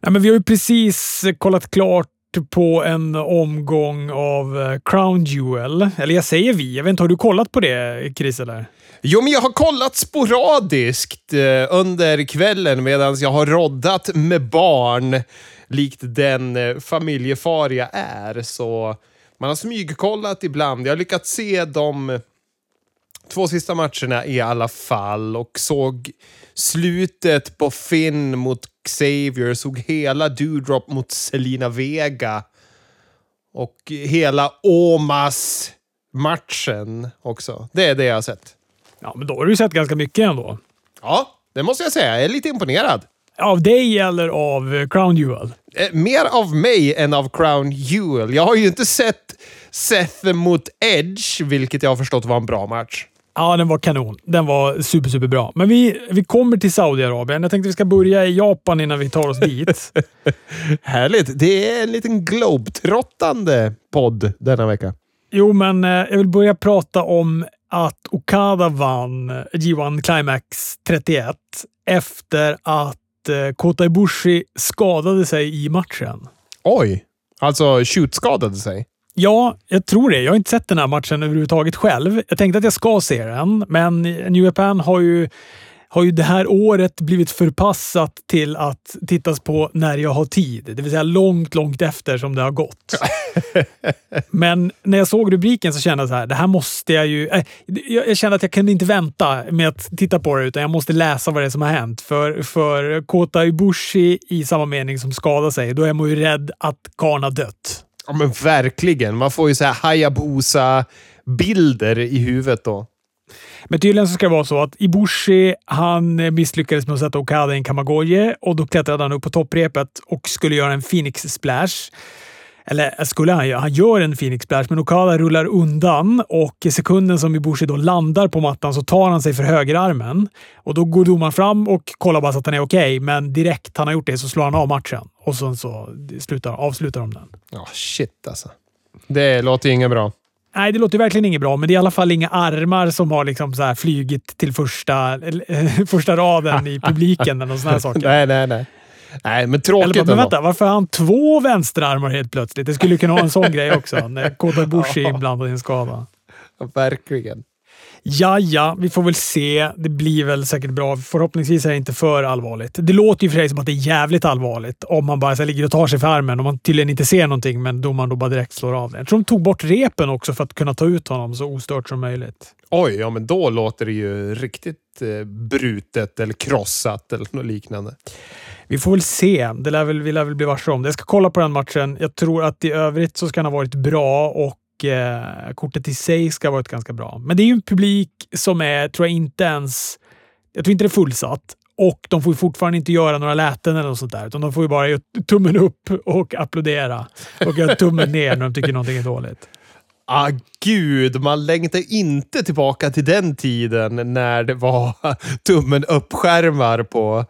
Nej, men vi har ju precis kollat klart på en omgång av eh, Crown Jewel. Eller jag säger vi. Jag vet inte, har du kollat på det, Chris? Eller? Jo, men jag har kollat sporadiskt eh, under kvällen medan jag har roddat med barn, likt den eh, familjefar jag är. Så man har smygkollat ibland. Jag har lyckats se de två sista matcherna i alla fall och såg slutet på Finn mot Xavier, såg hela Dewdrop mot Selina Vega och hela Omas-matchen också. Det är det jag har sett. Ja, men då har du sett ganska mycket ändå. Ja, det måste jag säga. Jag är lite imponerad. Av dig eller av eh, Crown Jewel? Eh, mer av mig än av Crown Jewel. Jag har ju inte sett Seth mot Edge, vilket jag har förstått var en bra match. Ja, den var kanon. Den var super, super bra. Men vi, vi kommer till Saudiarabien. Jag tänkte vi ska börja i Japan innan vi tar oss dit. Härligt. Det är en liten globetrottande podd denna vecka. Jo, men eh, jag vill börja prata om att Okada vann G1 Climax 31 efter att eh, Kota Ibushi skadade sig i matchen. Oj! Alltså shoot-skadade sig? Ja, jag tror det. Jag har inte sett den här matchen överhuvudtaget själv. Jag tänkte att jag ska se den, men New Japan har ju har ju det här året blivit förpassat till att tittas på när jag har tid. Det vill säga långt, långt efter som det har gått. Men när jag såg rubriken så kände jag så här, det här måste jag ju... Äh, jag, kände att jag kunde inte vänta med att titta på det, utan jag måste läsa vad det är som har hänt. För, för Kota Ibushi i samma mening som skadar sig, då är man ju rädd att karln har dött. Ja, men verkligen. Man får ju så här Hayabusa-bilder i huvudet då. Men tydligen så ska det vara så att Ibushi han misslyckades med att sätta Okada i en Kamagoye och då klättrade han upp på topprepet och skulle göra en Phoenix Splash. Eller skulle han göra? Han gör en Phoenix Splash, men Okada rullar undan och i sekunden som Ibushi då landar på mattan så tar han sig för högerarmen. Och då går domaren fram och kollar bara så att han är okej, okay, men direkt han har gjort det så slår han av matchen och sen så slutar, avslutar de den. Ja, oh, shit alltså. Det låter inget bra. Nej, det låter verkligen inget bra, men det är i alla fall inga armar som har liksom så här flygit till första, första raden i publiken eller sådana saker. nej, nej, nej. Nej, men tråkigt Eller, men vänta, varför har han två vänsterarmar helt plötsligt? Det skulle kunna vara en sån grej också, när Kota Bushi är inblandad i en skada. Ja, verkligen. Ja, ja, vi får väl se. Det blir väl säkert bra. Förhoppningsvis är det inte för allvarligt. Det låter ju för sig som att det är jävligt allvarligt om man bara så ligger och tar sig för armen och man tydligen inte ser någonting, men domaren då bara direkt slår av det. Jag tror de tog bort repen också för att kunna ta ut honom så ostört som möjligt. Oj, ja men då låter det ju riktigt eh, brutet eller krossat eller något liknande. Vi får väl se. Det lär väl, vi lär väl bli varse om det. Jag ska kolla på den matchen. Jag tror att i övrigt så ska den ha varit bra och eh, kortet i sig ska ha varit ganska bra. Men det är ju en publik som är, tror jag inte ens... Jag tror inte det är fullsatt. Och de får fortfarande inte göra några läten eller något sånt där, utan de får ju bara göra tummen upp och applådera och göra tummen ner när de tycker någonting är dåligt. Ah, gud, man längtar inte tillbaka till den tiden när det var tummen upp-skärmar på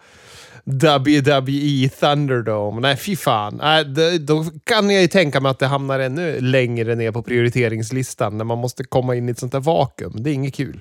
WWE Thunderdome. Nej, fy fan. Då kan jag ju tänka mig att det hamnar ännu längre ner på prioriteringslistan när man måste komma in i ett sånt där vakuum. Det är inget kul.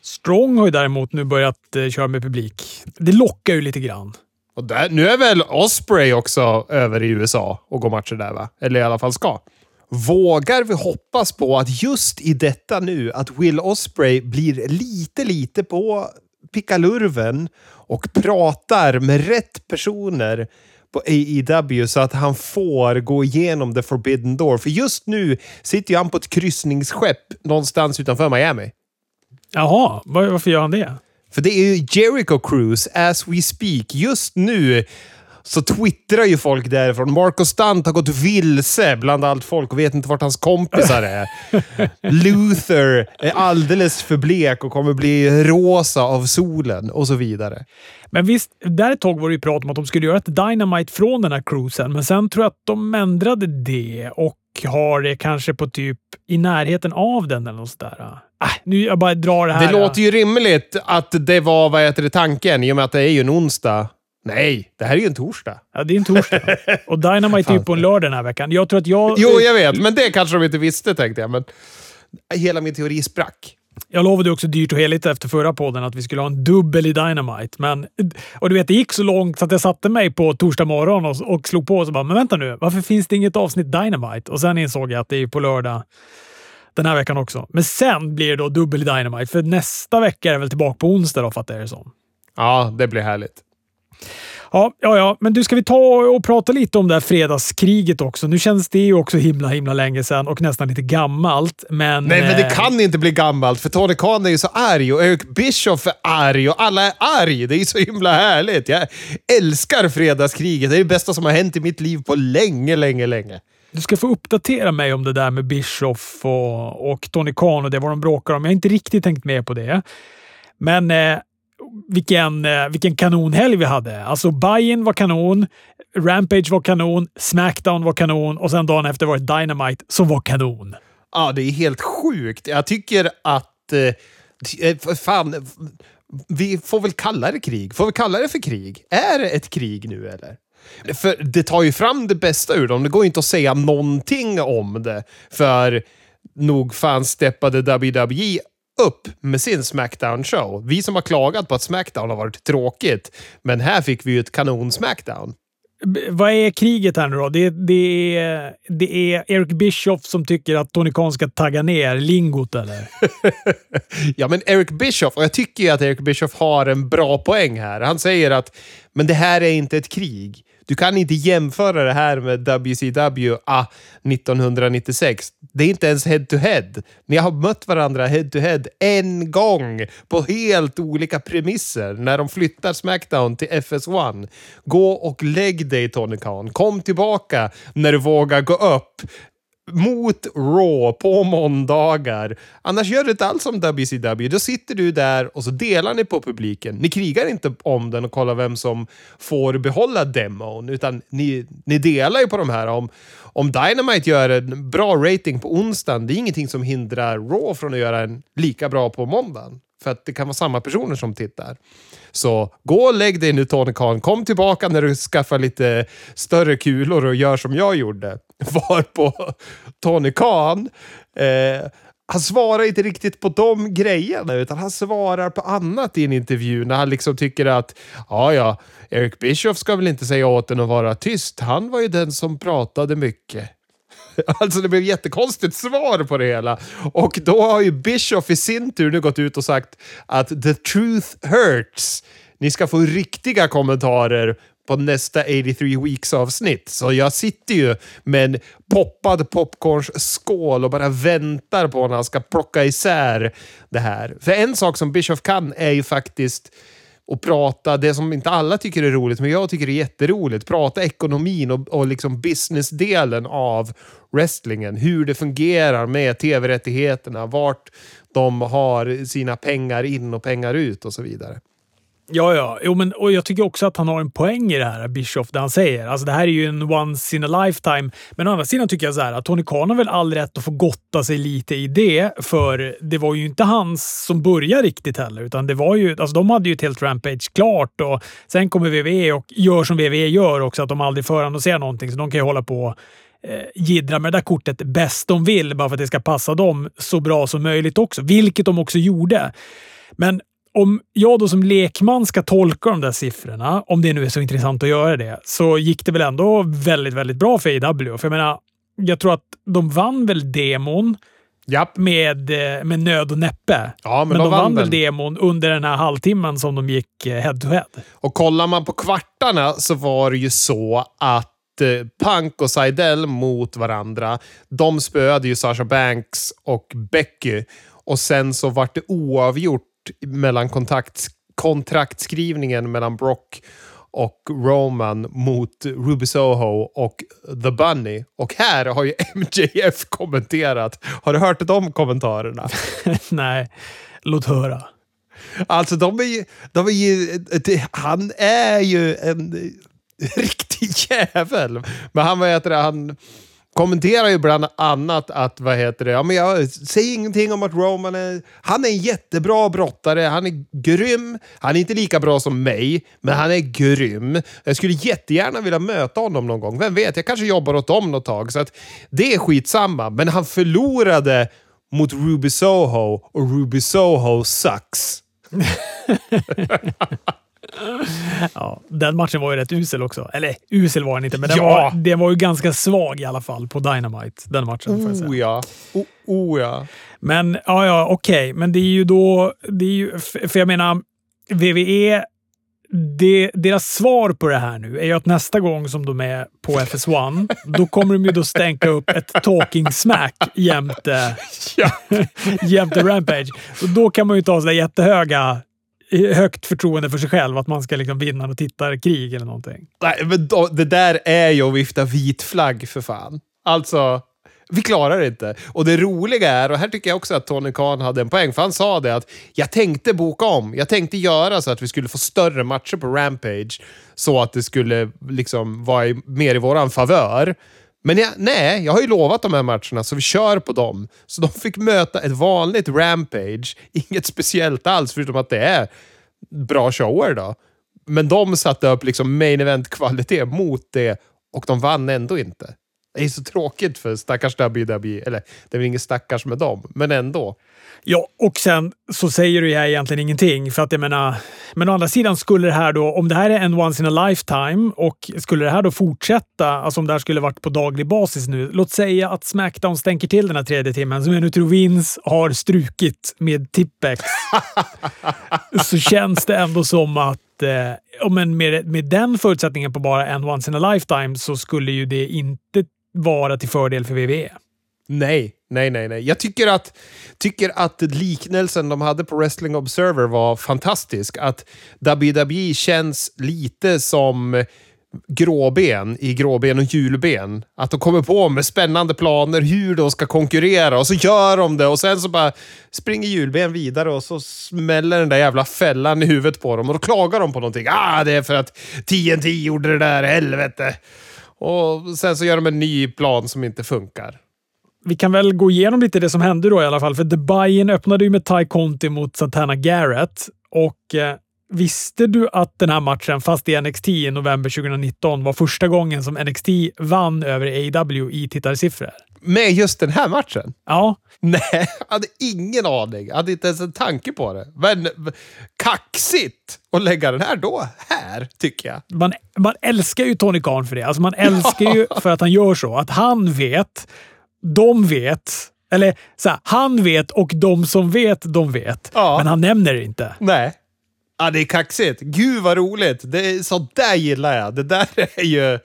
Strong har ju däremot nu börjat eh, köra med publik. Det lockar ju lite grann. Och där, nu är väl Osprey också över i USA och går matcher där, va? Eller i alla fall ska. Vågar vi hoppas på att just i detta nu, att Will Osprey blir lite, lite på pickalurven och pratar med rätt personer på AEW så att han får gå igenom the forbidden door. För just nu sitter ju han på ett kryssningsskepp någonstans utanför Miami. Jaha, varför gör han det? För det är ju Jericho Cruise as we speak. Just nu så twittrar ju folk därifrån. Marco Stunt har gått vilse bland allt folk och vet inte vart hans kompisar är. Luther är alldeles för blek och kommer bli rosa av solen och så vidare. Men visst, där ett tag var det ju prat om att de skulle göra ett Dynamite från den här cruisen, men sen tror jag att de ändrade det och har det kanske på typ i närheten av den eller något sådär. Äh, nu jag bara drar det här. Det låter ju rimligt att det var vad heter det, tanken i och med att det är ju en onsdag. Nej, det här är ju en torsdag. Ja, det är en torsdag. Och Dynamite är ju på en lördag den här veckan. Jag tror att jag... Jo, jag vet, men det kanske de inte visste tänkte jag. Men hela min teori sprack. Jag lovade också dyrt och heligt efter förra podden att vi skulle ha en dubbel i Dynamite. Men, och du vet, det gick så långt så att jag satte mig på torsdag morgon och, och slog på och så bara, men vänta nu, varför finns det inget avsnitt Dynamite? Och sen insåg jag att det är på lördag den här veckan också. Men sen blir det då dubbel i Dynamite, för nästa vecka är det väl tillbaka på onsdag då, fattar jag det som. Ja, det blir härligt. Ja, ja, ja, men du, ska vi ta och prata lite om det här fredagskriget också? Nu känns det ju också himla, himla länge sedan och nästan lite gammalt, men... Nej, men det eh, kan inte bli gammalt, för Tony Khan är ju så arg och Eric Bischoff är arg och alla är arg. Det är ju så himla härligt. Jag älskar fredagskriget. Det är det bästa som har hänt i mitt liv på länge, länge, länge. Du ska få uppdatera mig om det där med Bischoff och, och Tony Khan och det, vad de bråkar om. Jag har inte riktigt tänkt med på det. Men eh, vilken, eh, vilken kanonhelg vi hade. Alltså, Bayern var kanon, Rampage var kanon, Smackdown var kanon och sen dagen efter var det Dynamite som var kanon. Ja, det är helt sjukt. Jag tycker att... Eh, eh, fan, vi får väl kalla det krig. Får vi kalla det för krig? Är det ett krig nu eller? För det tar ju fram det bästa ur dem. Det går inte att säga någonting om det. För nog fan steppade WWE upp med sin Smackdown-show. Vi som har klagat på att Smackdown har varit tråkigt. Men här fick vi ju ett kanon-Smackdown. Vad är kriget här nu då? Det, det, är, det är Eric Bischoff som tycker att Tony Khan ska tagga ner lingot, eller? Ja, men Eric Bischoff, och jag tycker ju att Eric Bischoff har en bra poäng här. Han säger att men det här är inte ett krig. Du kan inte jämföra det här med WCW ah, 1996. Det är inte ens head-to-head. Ni har mött varandra head-to-head en gång på helt olika premisser när de flyttar Smackdown till FS1. Gå och lägg dig Tony Khan. Kom tillbaka när du vågar gå upp mot Raw på måndagar. Annars gör du inte alls som WCW. Då sitter du där och så delar ni på publiken. Ni krigar inte om den och kollar vem som får behålla demon, utan ni, ni delar ju på de här. Om, om Dynamite gör en bra rating på onsdagen, det är ingenting som hindrar Raw från att göra en lika bra på måndagen. För att det kan vara samma personer som tittar. Så gå och lägg dig nu Tony Khan. Kom tillbaka när du skaffar lite större kulor och gör som jag gjorde. Var på Tony Khan. Eh, han svarar inte riktigt på de grejerna, utan han svarar på annat i en intervju när han liksom tycker att ja, ja, Eric Bischoff ska väl inte säga åt en att vara tyst. Han var ju den som pratade mycket. Alltså det blev ett jättekonstigt svar på det hela. Och då har ju Bischoff i sin tur nu gått ut och sagt att the truth hurts. Ni ska få riktiga kommentarer på nästa 83 Weeks avsnitt. Så jag sitter ju med en poppad popcornsskål och bara väntar på när han ska plocka isär det här. För en sak som Bischoff kan är ju faktiskt och prata det som inte alla tycker är roligt, men jag tycker det är jätteroligt. Prata ekonomin och, och liksom businessdelen av wrestlingen. Hur det fungerar med tv-rättigheterna, vart de har sina pengar in och pengar ut och så vidare. Ja, ja. Jo, men, och jag tycker också att han har en poäng i det här, Bischoff, det han säger. Alltså, det här är ju en once in a lifetime. Men å andra sidan tycker jag så här att Tony Khan har väl all rätt att få gotta sig lite i det, för det var ju inte hans som började riktigt heller, utan det var ju, alltså de hade ju ett helt rampage klart och sen kommer WWE och gör som WWE gör också, att de aldrig förannonserar någonting, så de kan ju hålla på eh, jiddra med det där kortet bäst de vill, bara för att det ska passa dem så bra som möjligt också, vilket de också gjorde. Men om jag då som lekman ska tolka de där siffrorna, om det nu är så intressant att göra det, så gick det väl ändå väldigt, väldigt bra för AW. För jag menar, jag tror att de vann väl demon Japp. med, eh, med nöd och näppe. Ja, men men de de vann väl demon under den här halvtimmen som de gick head to head. Och kollar man på kvartarna så var det ju så att eh, Punk och Seidel mot varandra. De spöade ju Sasha Banks och Becky. Och sen så vart det oavgjort mellan kontakt, kontraktskrivningen mellan Brock och Roman mot Ruby Soho och The Bunny. Och här har ju MJF kommenterat. Har du hört de kommentarerna? Nej, låt höra. Alltså de är ju... De är ju det, han är ju en riktig jävel. Men han, vad heter det, han kommenterar ju bland annat att, vad heter det, ja men jag säger ingenting om att Roman är... Han är en jättebra brottare, han är grym. Han är inte lika bra som mig, men han är grym. Jag skulle jättegärna vilja möta honom någon gång. Vem vet, jag kanske jobbar åt dem något tag. Så att det är skitsamma. Men han förlorade mot Ruby Soho och Ruby Soho sucks. Ja, den matchen var ju rätt usel också. Eller usel var den inte, men den, Ja. var, den var ju ganska svag i alla fall på Dynamite. Den matchen, får jag säga. Oh ja. Oh, oh ja. Men ja, ja, okej. Men det är ju då... Det är ju, för jag menar, VVE, det, deras svar på det här nu är ju att nästa gång som de är på FS1, då kommer de ju då stänka upp ett talking smack jämte, ja. jämte Rampage. Och då kan man ju ta sådär jättehöga högt förtroende för sig själv, att man ska liksom vinna och tittarkrig eller någonting. Nej, men då, det där är ju att vifta vit flagg för fan. Alltså, vi klarar det inte. Och det roliga är, och här tycker jag också att Tony Khan hade en poäng, för han sa det att jag tänkte boka om. Jag tänkte göra så att vi skulle få större matcher på Rampage, så att det skulle liksom vara i, mer i våran favör. Men jag, nej, jag har ju lovat de här matcherna, så vi kör på dem. Så de fick möta ett vanligt Rampage, inget speciellt alls, förutom att det är bra shower då. Men de satte upp liksom main event-kvalitet mot det och de vann ändå inte. Det är så tråkigt för stackars WWE. Eller, det är väl ingen stackars med dem, men ändå. Ja, och sen så säger du här egentligen ingenting. För att jag menar, men å andra sidan skulle det här då, om det här är en once in a lifetime och skulle det här då fortsätta, alltså om det här skulle varit på daglig basis nu. Låt säga att Smackdown stänker till den här tredje timmen, som jag nu tror Vince har strukit med Tippex. så känns det ändå som att eh, men med, med den förutsättningen på bara en once in a lifetime så skulle ju det inte vara till fördel för. WWE. Nej, nej, nej, nej. Jag tycker att, tycker att liknelsen de hade på Wrestling Observer var fantastisk. Att WWE känns lite som gråben i gråben och julben. Att de kommer på med spännande planer hur de ska konkurrera och så gör de det och sen så bara springer julben vidare och så smäller den där jävla fällan i huvudet på dem och då klagar de på någonting. Ah, det är för att TNT gjorde det där, helvete. Och sen så gör de en ny plan som inte funkar. Vi kan väl gå igenom lite det som hände då i alla fall. För The Buy-In öppnade ju med Ty Conti mot Santana Garrett. Och eh, visste du att den här matchen, fast i NXT i november 2019, var första gången som NXT vann över AEW i tittarsiffror? Med just den här matchen? Ja, Nej, jag hade ingen aning. Jag hade inte ens en tanke på det. Men kaxigt att lägga den här då, här, tycker jag. man, man älskar ju Tony Khan för det. Alltså man älskar ju för att han gör så. Att han vet, de vet, eller så här, han vet och de som vet, de vet. Ja. Men han nämner det inte. Nej. Ja, det är kaxigt. Gud vad roligt. Det är, så där gillar jag. Det där är ju...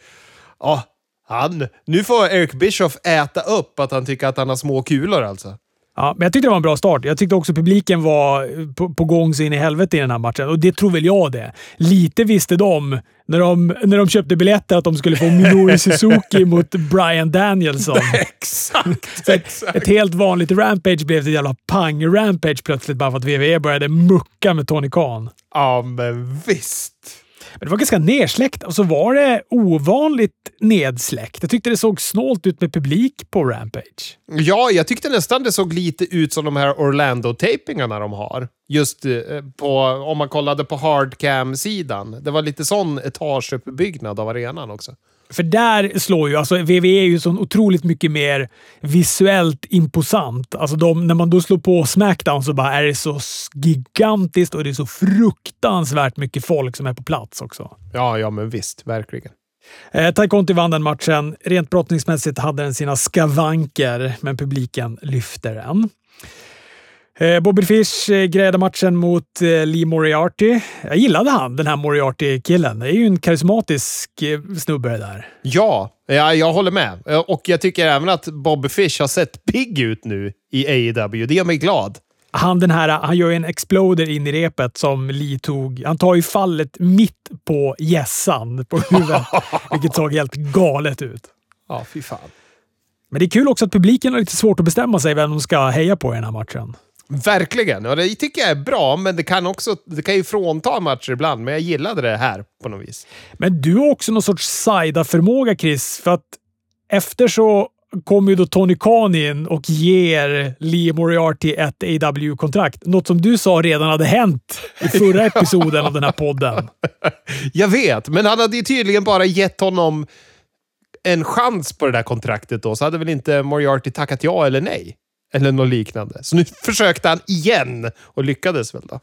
Ja, han... Nu får Eric Bischoff äta upp att han tycker att han har små kulor alltså. Ja, men jag tyckte det var en bra start. Jag tyckte också publiken var på, på gång så in i helvete i den här matchen. Och det tror väl jag det. Lite visste de när de, när de köpte biljetter att de skulle få Minoru Suzuki mot Brian Danielson. Exakt, exakt. ett helt vanligt Rampage blev ett jävla pang-Rampage plötsligt bara för att WWE började mucka med Tony Khan. Ja, men visst. Men det var ganska nersläckt och så var det ovanligt nedsläckt. Jag tyckte det såg snålt ut med publik på Rampage. Ja, jag tyckte nästan det såg lite ut som de här Orlando-tapingarna de har. Just eh, på, om man kollade på hardcam-sidan. Det var lite sån etageuppbyggnad av arenan också. För där slår ju, alltså WWE är ju så otroligt mycket mer visuellt imposant. Alltså de, när man då slår på Smackdown så bara är det så gigantiskt och det är så fruktansvärt mycket folk som är på plats också. Ja, ja, men visst. Verkligen. Eh, Conti vann den matchen. Rent brottningsmässigt hade den sina skavanker, men publiken lyfte den. Eh, Bobby Fish eh, grejade matchen mot eh, Lee Moriarty. Jag gillade han, den här Moriarty-killen. Det är ju en karismatisk snubbe det där. Ja, ja, jag håller med. Och jag tycker även att Bobby Fish har sett pigg ut nu i AEW. Det gör mig glad. Han, den här, han gör ju en exploder in i repet som Lee tog. Han tar ju fallet mitt på gässan på huvudet, vilket såg helt galet ut. Ja, fy fan. Men det är kul också att publiken har lite svårt att bestämma sig vem de ska heja på i den här matchen. Verkligen. Och det tycker jag är bra, men det kan också det kan ju frånta matcher ibland. Men jag gillade det här på något vis. Men du har också någon sorts sajda-förmåga, Chris. För att efter så kommer ju då Tony Khan in och ger Lee Moriarty ett AW-kontrakt. Något som du sa redan hade hänt i förra episoden av den här podden. Jag vet, men han hade ju tydligen bara gett honom en chans på det där kontraktet då, så hade väl inte Moriarty tackat ja eller nej? Eller något liknande. Så nu försökte han igen och lyckades väl då.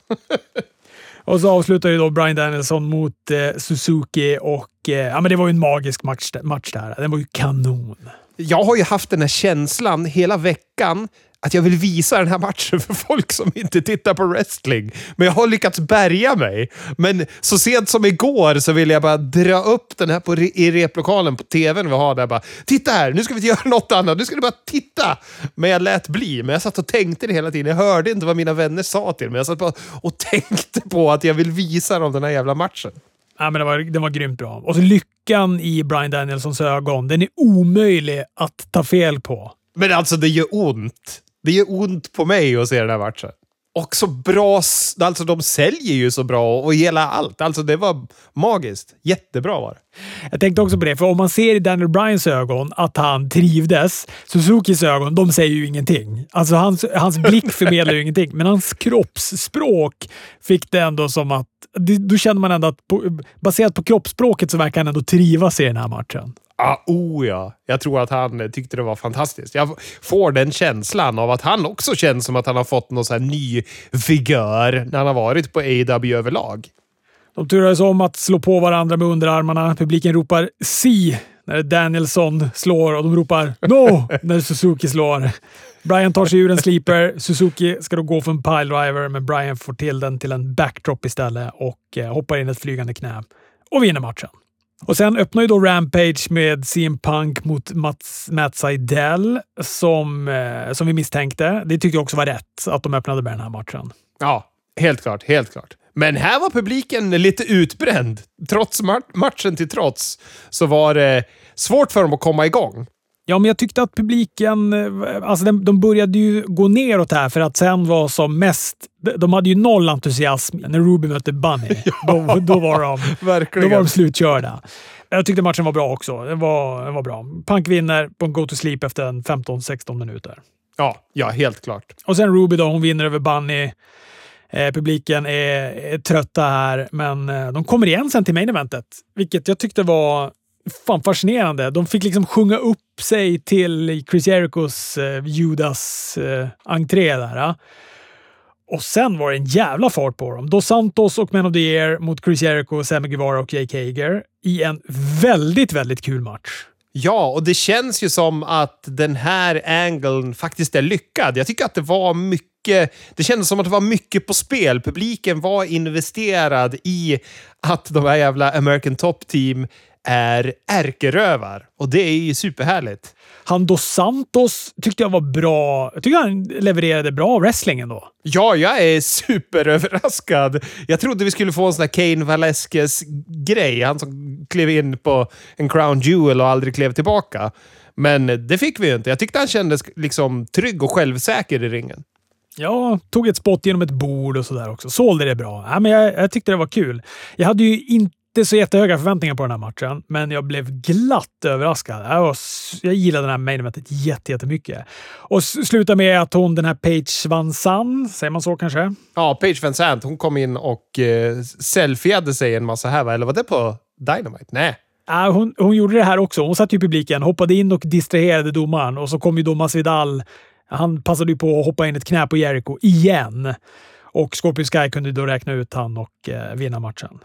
och så avslutar ju då Brian Danielson mot eh, Suzuki och eh, ja, men det var ju en magisk match, match där. Den var ju kanon. Jag har ju haft den här känslan hela veckan att jag vill visa den här matchen för folk som inte tittar på wrestling. Men jag har lyckats bärga mig. Men så sent som igår så ville jag bara dra upp den här på, i replokalen på tvn vi har där. Bara, titta här, nu ska vi inte göra något annat. Nu ska du bara titta! Men jag lät bli. Men jag satt och tänkte det hela tiden. Jag hörde inte vad mina vänner sa till mig. Jag satt bara och tänkte på att jag vill visa dem den här jävla matchen. Ja, men det var, den var grymt bra. Och så lyckan i Brian Danielsons ögon. Den är omöjlig att ta fel på. Men alltså, det gör ont. Det gör ont på mig att se den här matchen. Och så bra, alltså de säljer ju så bra och hela allt. Alltså det var magiskt. Jättebra var det. Jag tänkte också på det, för om man ser i Daniel Bryans ögon att han trivdes, Suzukis ögon, de säger ju ingenting. Alltså hans, hans blick förmedlar ju ingenting, men hans kroppsspråk fick det ändå som att... Då känner man ändå att på, baserat på kroppsspråket så verkar han ändå trivas i den här matchen. Ah, oh ja. Jag tror att han tyckte det var fantastiskt. Jag får den känslan av att han också känns som att han har fått någon så här ny vigör när han har varit på AW överlag. De turades om att slå på varandra med underarmarna. Publiken ropar “Si” när Danielsson slår och de ropar “No” när Suzuki slår. Brian tar sig ur en sleeper. Suzuki ska då gå för en piledriver, men Brian får till den till en backdrop istället och eh, hoppar in ett flygande knä och vinner matchen. Och sen öppnar ju då Rampage med CM Punk mot Mats, Matt Seidel som, eh, som vi misstänkte. Det tyckte jag också var rätt, att de öppnade med den här matchen. Ja, helt klart. Helt klart. Men här var publiken lite utbränd. Trots matchen till trots så var det svårt för dem att komma igång. Ja, men jag tyckte att publiken... Alltså de började ju gå neråt här för att sen var som mest... De hade ju noll entusiasm när Ruby mötte Bunny. ja, då, då, var de, verkligen. då var de slutkörda. Jag tyckte matchen var bra också. Den var, den var bra. Punk vinner på en go to sleep efter 15-16 minuter. Ja, ja, helt klart. Och sen Ruby då, hon vinner över Bunny. Eh, publiken är, är, trötta här, men eh, de kommer igen sen till main eventet, vilket jag tyckte var fan fascinerande. De fick liksom sjunga upp sig till Chris Jericos eh, Judas eh, entré där. Eh. Och sen var det en jävla fart på dem. Dos Santos och Men of the Year mot Chris Jericho, Sammy Guevara och Jake Hager i en väldigt, väldigt kul match. Ja, och det känns ju som att den här angeln faktiskt är lyckad. Jag tycker att det var mycket... Det kändes som att det var mycket på spel. Publiken var investerad i att de här jävla American Top Team är ärkerövar. Och det är ju superhärligt. Han Dos Santos tyckte jag var bra. Jag tycker han levererade bra wrestling ändå. Ja, jag är superöverraskad. Jag trodde vi skulle få en sån där Kane Velasquez-grej. Han som klev in på en Crown Jewel och aldrig klev tillbaka. Men det fick vi ju inte. Jag tyckte han kändes liksom trygg och självsäker i ringen. Ja, tog ett spott genom ett bord och sådär också. Sålde det bra. Ja, men jag, jag, tyckte det var kul. Jag hade ju inte inte så jättehöga förväntningar på den här matchen, men jag blev glatt överraskad. Jag, var, jag gillade den här main eventet jättemycket. Och slutar med att hon, den här Paige Van Zandt, säger man så kanske? Ja, Paige Van Zandt. Hon kom in och eh, selfieade sig en massa här, va? eller var det på Dynamite? Nej. Uh, hon, hon gjorde det här också. Hon satt i publiken, hoppade in och distraherade domaren och så kom ju då Masvidal. Han passade ju på att hoppa in ett knä på Jericho igen. Och Scorpio Sky kunde då räkna ut han och eh, vinna matchen.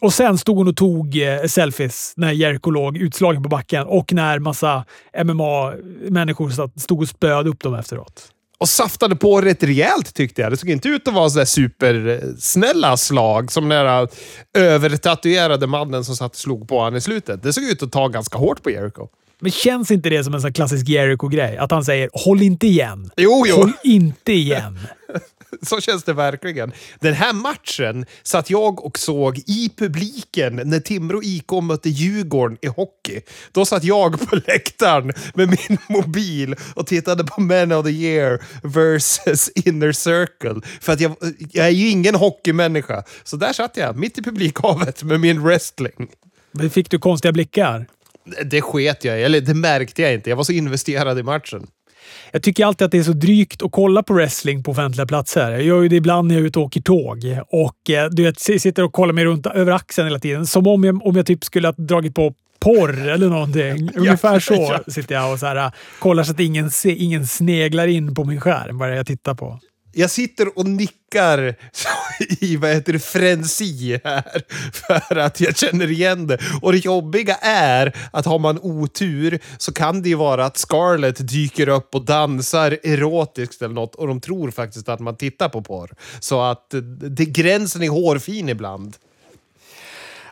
Och sen stod hon och tog eh, selfies när Jerko låg utslagen på backen och när massa MMA-människor stod och spöade upp dem efteråt. Och saftade på rätt rejält tyckte jag. Det såg inte ut att vara så supersnälla slag som den där övertatuerade mannen som satt och slog på honom i slutet. Det såg ut att ta ganska hårt på Jericho. Men känns inte det som en sån klassisk Jericho-grej? Att han säger “Håll inte igen”. Jo, jo. Håll inte igen. så känns det verkligen. Den här matchen satt jag och såg i publiken när Timrå IK mötte Djurgården i hockey. Då satt jag på läktaren med min mobil och tittade på Men of the Year versus Inner Circle. För att jag, jag är ju ingen hockeymänniska. Så där satt jag, mitt i publikhavet med min wrestling. Fick du konstiga blickar? Det sket jag i, eller det märkte jag inte. Jag var så investerad i matchen. Jag tycker alltid att det är så drygt att kolla på wrestling på offentliga platser. Jag gör ju det ibland när jag är ute och åker tåg och eh, du vet, sitter och kollar mig runt över axeln hela tiden. Som om jag, om jag typ skulle ha dragit på porr eller någonting. Ungefär så sitter jag och så här, kollar så att ingen, se, ingen sneglar in på min skärm vad jag tittar på jag sitter och nickar i vad heter det, frenesi här för att jag känner igen det. Och det jobbiga är att har man otur så kan det ju vara att Scarlett dyker upp och dansar erotiskt eller något och de tror faktiskt att man tittar på porr. Så att det, gränsen är hårfin ibland.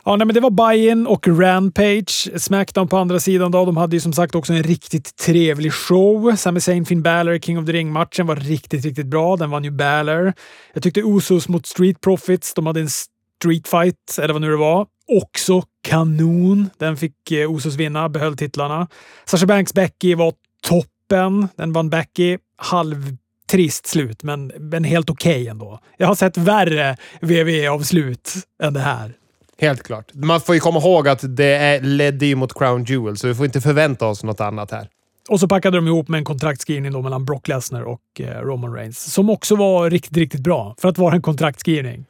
Ja, nej, men det var Bayern och Rampage. Smackdown på andra sidan då, de hade ju som sagt också en riktigt trevlig show. Sami Zayn, Finn Balor, King of the Ring-matchen var riktigt, riktigt bra. Den vann ju Balor. Jag tyckte Usos mot Street Profits, de hade en Street Fight, eller vad nu det var. Också kanon. Den fick eh, Usos vinna, behöll titlarna. Sasha Banks Becky var toppen. Den vann Becky. Halv trist slut, men, men helt okej okay ändå. Jag har sett värre WWE-avslut än det här. Helt klart. Man får ju komma ihåg att det ledde ju mot Crown Jewel, så vi får inte förvänta oss något annat här. Och så packade de ihop med en kontraktskrivning då mellan Brock Lesnar och eh, Roman Reigns, som också var riktigt, riktigt bra för att vara en kontraktskrivning.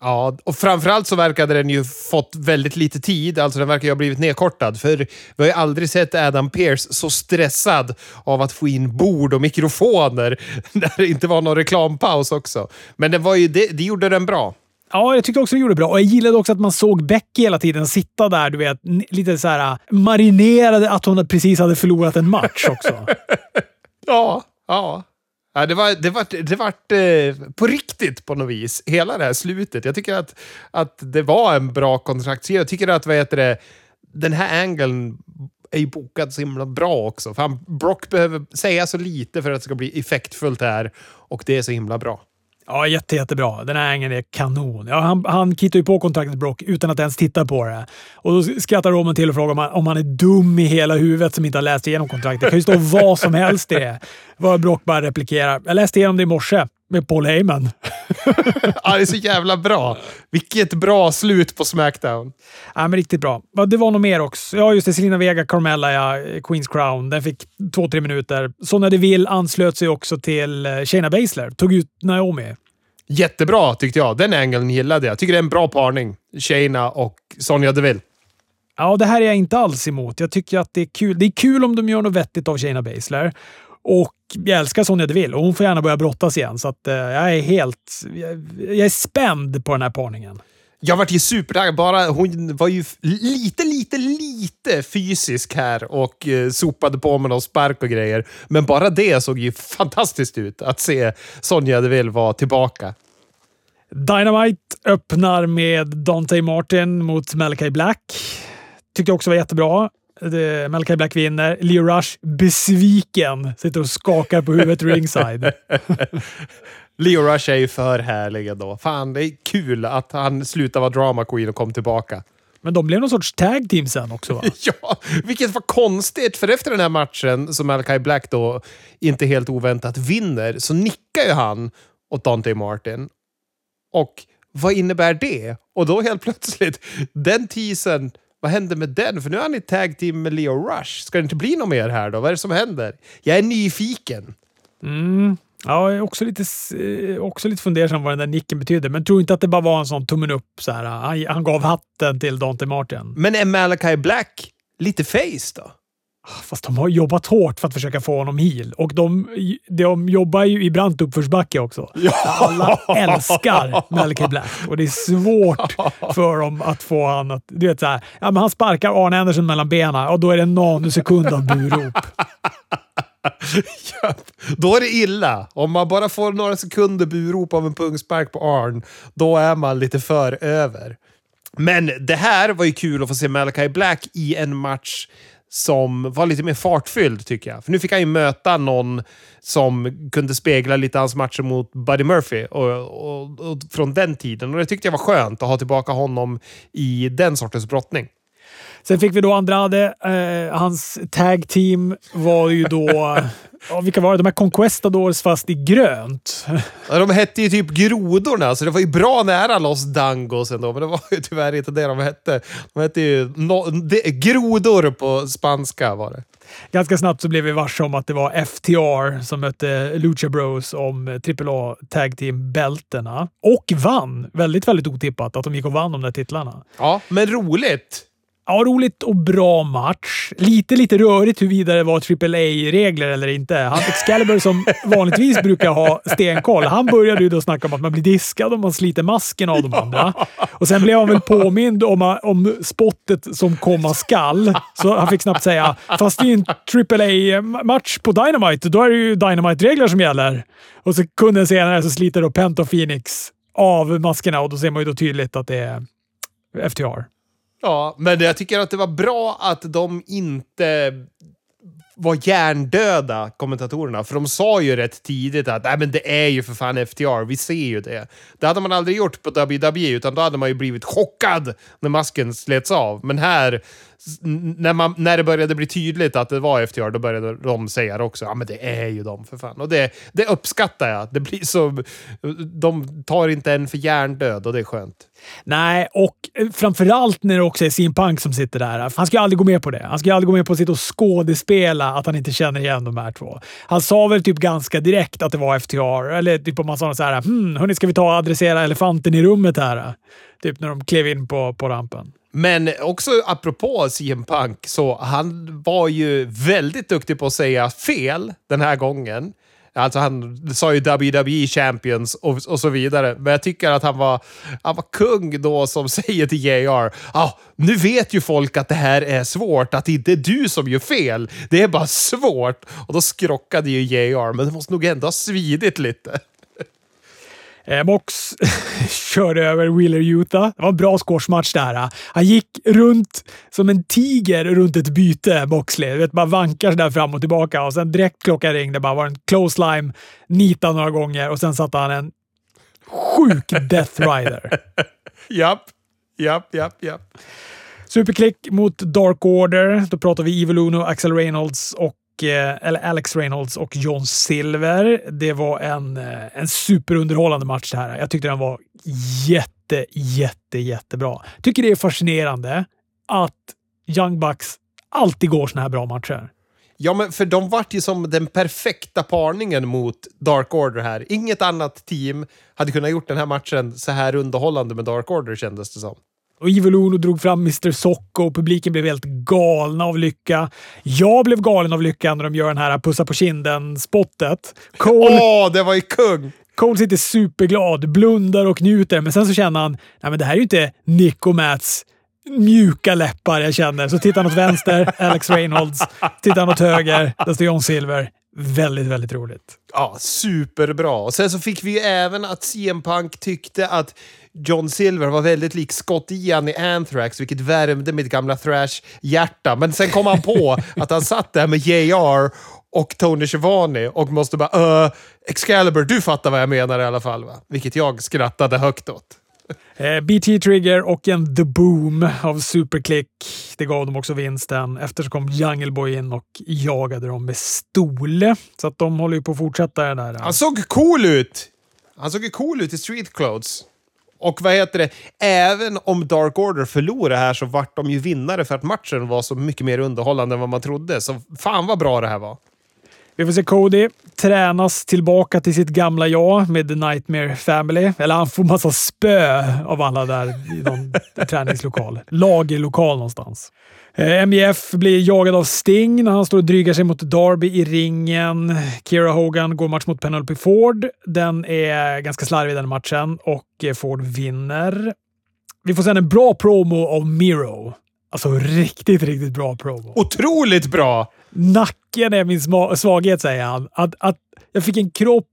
Ja, och framförallt så verkade den ju fått väldigt lite tid. Alltså den verkar ju ha blivit nedkortad. För vi har ju aldrig sett Adam Pearce så stressad av att få in bord och mikrofoner när det inte var någon reklampaus också. Men det, var ju, det, det gjorde den bra. Ja, jag tyckte också det gjorde bra. Och jag gillade också att man såg Becky hela tiden sitta där, du vet, lite så här äh, marinerade att hon precis hade förlorat en match också. ja, ja. Ja, det var, det var, det var eh, på riktigt på något vis, hela det här slutet. Jag tycker att, att det var en bra kontraktsgivare. Jag tycker att vad heter det, den här angeln är ju bokad så himla bra också. För han, Brock behöver säga så lite för att det ska bli effektfullt här och det är så himla bra. Ja, jätte, jättebra. Den här ängen är kanon. Ja, han, han kittar ju på kontraktet Brock utan att ens titta på det. Och då skrattar Roman till och frågar om han, om han är dum i hela huvudet som inte har läst igenom kontraktet. Det kan ju stå vad som helst i det. Vad Brock bara replikerar. Jag läste igenom det i morse med Paul Heyman. ja, det är så jävla bra. Vilket bra slut på Smackdown. Ja, men riktigt bra. Det var nog mer också. Ja, just det. Selina Vega, Carmella, ja, Queens Crown. Den fick två, tre minuter. Sonja Deville anslöt sig också till eh, Shayna Baszler. Tog ut Naomi. Jättebra tyckte jag. Den angeln gillade jag. Tycker det är en bra parning. Shayna och Sonja Deville. Ja, det här är jag inte alls emot. Jag tycker att det är kul. Det är kul om de gör något vettigt av Shayna Baszler. Och jag älskar Sonja Deville och hon får gärna börja brottas igen. Så att, uh, jag är helt... Jag, jag, är spänd på den här parningen. Jag vart ju supertaggad. Bara hon var ju lite, lite, lite fysisk här och uh, sopade på med någon spark och grejer. Men bara det såg ju fantastiskt ut att se Sonja Deville vara tillbaka. Dynamite öppnar med Dante Martin mot Malachi Black. Tyckte jag också var jättebra. Malachi Black vinner. Leo Rush besviken. Sitter och skakar på huvudet ringside. Leo Rush är ju för härlig ändå. Fan, det är kul att han slutade vara drama queen och kom tillbaka. Men de blev någon sorts tag team sen också va? ja, vilket var konstigt. För efter den här matchen, som Malachi Black då inte helt oväntat vinner, så nickar ju han åt Dante Martin. Och vad innebär det? Och då helt plötsligt, den teasern vad hände med den? För nu är han i tag team med Leo Rush. Ska det inte bli något mer här då? Vad är det som händer? Jag är nyfiken. Mm. Ja, jag är också lite, eh, också lite fundersam vad den där nicken betyder, men tror inte att det bara var en sån tummen upp. Så här. Han, han gav hatten till Dante Martin. Men är Malachi Black lite face då? Fast de har jobbat hårt för att försöka få honom heel. Och de, de jobbar ju i brant uppförsbacke också. Ja. Alla älskar Malachi Black och det är svårt för dem att få honom att... Du vet såhär, ja, men han sparkar Arne Anderson mellan benen och då är det en nanosekund av burop. ja, då är det illa. Om man bara får några sekunder burop av en pungspark på Arn, då är man lite för över. Men det här var ju kul att få se Malachi Black i en match som var lite mer fartfylld, tycker jag. För nu fick han ju möta någon som kunde spegla lite hans matcher mot Buddy Murphy och, och, och, från den tiden. Och det tyckte jag var skönt att ha tillbaka honom i den sortens brottning. Sen fick vi då Andrade. Eh, hans tag team var ju då... ja, vilka var det? De här Conquestadors fast i grönt. Ja, de hette ju typ Grodorna, så det var ju bra nära Los Dangos ändå. Men det var ju tyvärr inte det de hette. De hette ju no, de, Grodor på spanska var det. Ganska snabbt så blev vi varse om att det var FTR som mötte Lucha Bros om AAA Tag Team-bältena. Och vann! Väldigt, väldigt otippat att de gick och vann de där titlarna. Ja, men roligt! Ja, roligt och bra match. Lite, lite rörigt huruvida det var AAA-regler eller inte. Han Excalibur som vanligtvis brukar ha stenkoll, han började ju då snacka om att man blir diskad om man sliter masken av de andra. Och sen blev han väl påmind om, om spottet som komma skall, så han fick snabbt säga “Fast det är ju en AAA-match på Dynamite, då är det ju Dynamite-regler som gäller”. Och sekunden senare så sliter då Pent och Phoenix av maskerna och då ser man ju då tydligt att det är FTR. Ja, men jag tycker att det var bra att de inte var hjärndöda, kommentatorerna. För de sa ju rätt tidigt att Nej, men det är ju för fan FTR, vi ser ju det. Det hade man aldrig gjort på WWE, utan då hade man ju blivit chockad när masken slets av. Men här, när, man, när det började bli tydligt att det var FTR, då började de säga det också. Ja, men det är ju de för fan. Och det, det uppskattar jag. Det blir så... De tar inte en för hjärndöd och det är skönt. Nej, och eh, framförallt när det också är Sim Punk som sitter där. Han ska ju aldrig gå med på det. Han ska ju aldrig gå med på att sitta och skådespela att han inte känner igen de här två. Han sa väl typ ganska direkt att det var FTR, eller typ om man sa så här hmm, hörni, ska vi ta och adressera elefanten i rummet här? Typ när de klev in på, på rampen. Men också apropå CM Punk, så han var ju väldigt duktig på att säga fel den här gången. Alltså han sa ju WWE Champions och, och så vidare. Men jag tycker att han var, han var kung då som säger till JR, ah, nu vet ju folk att det här är svårt, att det inte är du som gör fel. Det är bara svårt. Och då skrockade ju JR, men det måste nog ändå ha svidit lite. Eh, Mox körde över Wheeler Utah. Det var en bra squashmatch där. Han gick runt som en tiger runt ett byte, Moxley. Du vet, bara vankar där fram och tillbaka och sen direkt klockan ringde bara var en close line, nita några gånger och sen satte han en sjuk Death Rider. japp, japp, japp, japp. Superklick mot Dark Order. Då pratar vi Evil Uno, Axel Reynolds och Eh, eller Alex Reynolds och John Silver. Det var en, eh, en superunderhållande match det här. Jag tyckte den var jätte, jätte, jättebra. Tycker det är fascinerande att Young Bucks alltid går såna här bra matcher. Ja, men för de vart ju som den perfekta parningen mot Dark Order här. Inget annat team hade kunnat gjort den här matchen så här underhållande med Dark Order kändes det som. Och Evil Uno drog fram Mr Socko och publiken blev helt galna av lycka. Jag blev galen av lycka när de gör den här pussa på kinden-spottet. Åh, det var ju kung! Cole sitter superglad, blundar och njuter, men sen så känner han Nej, men det här är ju inte Nick och Mats mjuka läppar jag känner. Så tittar han åt vänster, Alex Reynolds. Tittar han åt höger, där står John Silver. Väldigt, väldigt roligt. Ja, superbra. Och sen så fick vi även att CM Punk tyckte att John Silver var väldigt lik Scott Ian i Anthrax, vilket värmde mitt gamla thrash-hjärta. Men sen kom han på att han satt där med JR och Tony Schiavone och måste bara uh, Excalibur, du fattar vad jag menar i alla fall va? Vilket jag skrattade högt åt. Eh, BT Trigger och en The Boom av Superclick. Det gav dem också vinsten. Efter så kom Jungle Boy in och jagade dem med stol. Så att de håller ju på att fortsätta det där. Han såg cool ut! Han såg ju cool ut i street clothes. Och vad heter det, även om Dark Order förlorade här så vart de ju vinnare för att matchen var så mycket mer underhållande än vad man trodde. Så fan vad bra det här var. Vi får se Cody tränas tillbaka till sitt gamla jag med The Nightmare Family. Eller han får massa spö av alla där i någon träningslokal. Lagerlokal någonstans. Eh, MJF blir jagad av Sting när han står och drygar sig mot Darby i ringen. Kira Hogan går match mot Penelope Ford. Den är ganska slarvig den matchen och Ford vinner. Vi får sen en bra promo av Miro. Alltså riktigt, riktigt bra promo. Otroligt bra! Nacken är min svaghet, säger han. Att, att jag fick en kropp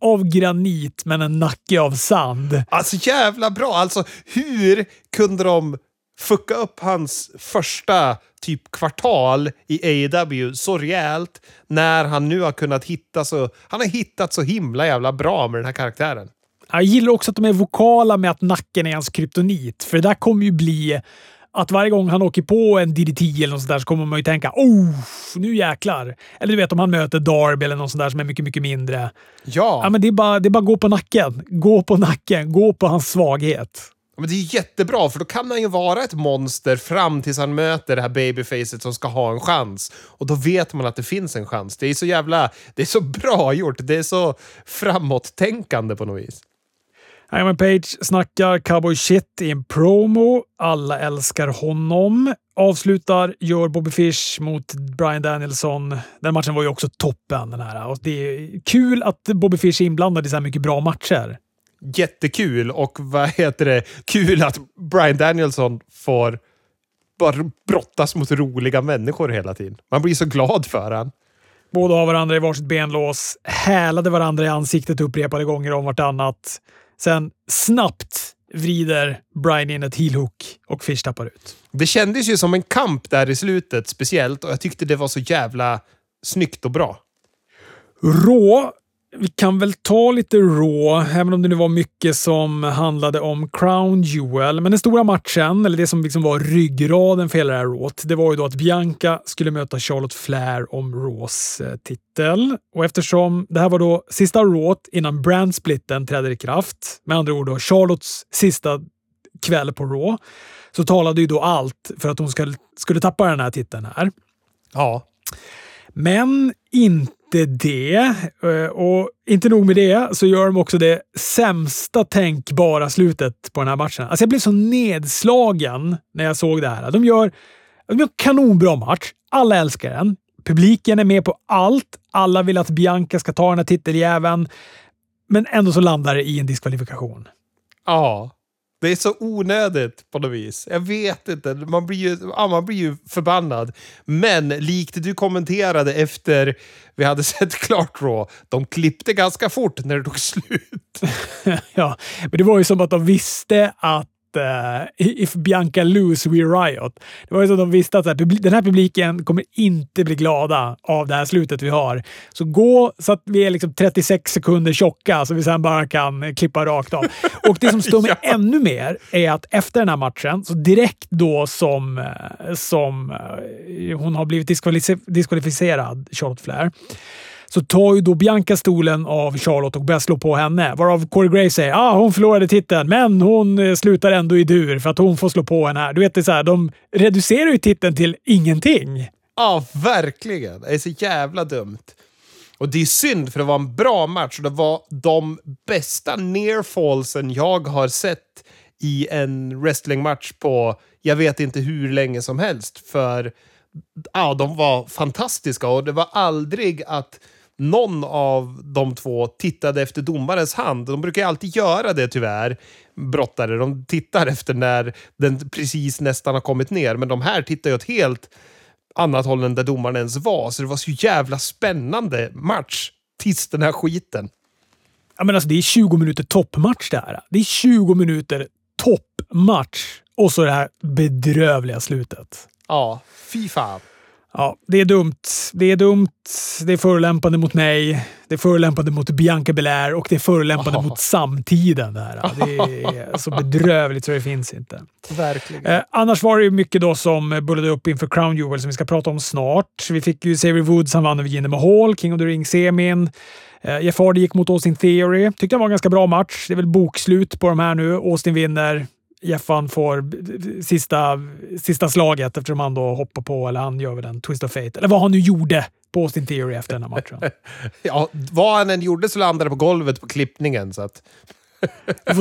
av granit men en nacke av sand. Alltså jävla bra! Alltså hur kunde de fucka upp hans första typ kvartal i AEW så rejält när han nu har kunnat hitta så... Han har hittat så himla jävla bra med den här karaktären. Jag gillar också att de är vokala med att nacken är hans kryptonit, för det där kommer ju bli att varje gång han åker på en DDT eller något sånt där så kommer man ju tänka oh, nu jäklar. Eller du vet om han möter Darby eller något sånt där som är mycket, mycket mindre. Ja. ja men det är bara, det är bara gå på nacken. Gå på nacken. Gå på hans svaghet. Men det är jättebra, för då kan han ju vara ett monster fram tills han möter det här babyfacet som ska ha en chans. Och då vet man att det finns en chans. Det är så jävla... Det är så bra gjort. Det är så framåt-tänkande på något vis. Iron Page snackar cowboy shit i en promo. Alla älskar honom. Avslutar gör Bobby Fish mot Brian Danielson. Den matchen var ju också toppen. Den här. Och det är kul att Bobby Fish är inblandad i så här mycket bra matcher. Jättekul och vad heter det? Kul att Brian Danielson får bara brottas mot roliga människor hela tiden. Man blir så glad för han. Båda har varandra i varsitt benlås, hälade varandra i ansiktet upprepade gånger om vartannat. Sen snabbt vrider Brian in ett heelhook och Fish tappar ut. Det kändes ju som en kamp där i slutet speciellt och jag tyckte det var så jävla snyggt och bra. Rå vi kan väl ta lite Raw, även om det nu var mycket som handlade om Crown Jewel. Men den stora matchen, eller det som liksom var ryggraden för hela det här Rawt, det var ju då att Bianca skulle möta Charlotte Flair om Raws eh, titel. Och eftersom det här var då sista Rawt innan brandsplitten träder i kraft, med andra ord då Charlottes sista kväll på Raw, så talade ju då allt för att hon skulle, skulle tappa den här titeln här. Ja. Men inte inte det. Eh, och inte nog med det, så gör de också det sämsta tänkbara slutet på den här matchen. Alltså jag blev så nedslagen när jag såg det här. De gör, de gör kanonbra match. Alla älskar den. Publiken är med på allt. Alla vill att Bianca ska ta den här titeljäveln. Men ändå så landar det i en diskvalifikation. Ja. Det är så onödigt på något vis. Jag vet inte. Man blir ju, ja, man blir ju förbannad. Men likt du kommenterade efter vi hade sett klart Raw, de klippte ganska fort när det tog slut. ja, men det var ju som att de visste att if Bianca lose, we riot. Det var ju så de visste att den här publiken kommer inte bli glada av det här slutet vi har. Så gå så att vi är liksom 36 sekunder tjocka så vi sen bara kan klippa rakt av. Och det som står mig ja. ännu mer är att efter den här matchen, så direkt då som, eh, som uh, hon har blivit diskvalificerad, Charlotte Flair, så tar ju då Bianca stolen av Charlotte och börjar slå på henne. Varav Corey Gray säger att ah, hon förlorade titeln, men hon eh, slutar ändå i dur för att hon får slå på henne här. Du vet, det så här, de reducerar ju titeln till ingenting. Ja, verkligen. Det är så jävla dumt. Och det är synd, för det var en bra match. och Det var de bästa nearfallsen jag har sett i en wrestlingmatch på jag vet inte hur länge som helst. För ja, de var fantastiska och det var aldrig att någon av de två tittade efter domarens hand. De brukar alltid göra det tyvärr, brottare. De tittar efter när den precis nästan har kommit ner. Men de här tittar ju åt helt annat håll än där domaren ens var. Så det var så jävla spännande match tills den här skiten. Ja, men alltså, det är 20 minuter toppmatch det här. Det är 20 minuter toppmatch och så det här bedrövliga slutet. Ja, fy fan. Ja, det är dumt. Det är dumt. Det är förolämpande mot mig. Det är förolämpande mot Bianca Belair och det är förolämpande oh. mot samtiden. Det, här. det är så bedrövligt så det finns inte. Verkligen. Eh, annars var det mycket då som bullade upp inför Crown Jewel som vi ska prata om snart. Vi fick ju Xavier Woods, han vann över Jinder Mahal, King of the Ring-semin. Eh, Jeff Hardy gick mot Austin Theory. Tyckte det var en ganska bra match. Det är väl bokslut på de här nu. Austin vinner. Jeffan får sista, sista slaget eftersom han då hoppar på, eller han gör väl en twist of fate, eller vad han nu gjorde på Austin Theory efter den här matchen. ja, vad han än gjorde så landade det på golvet på klippningen. Så att...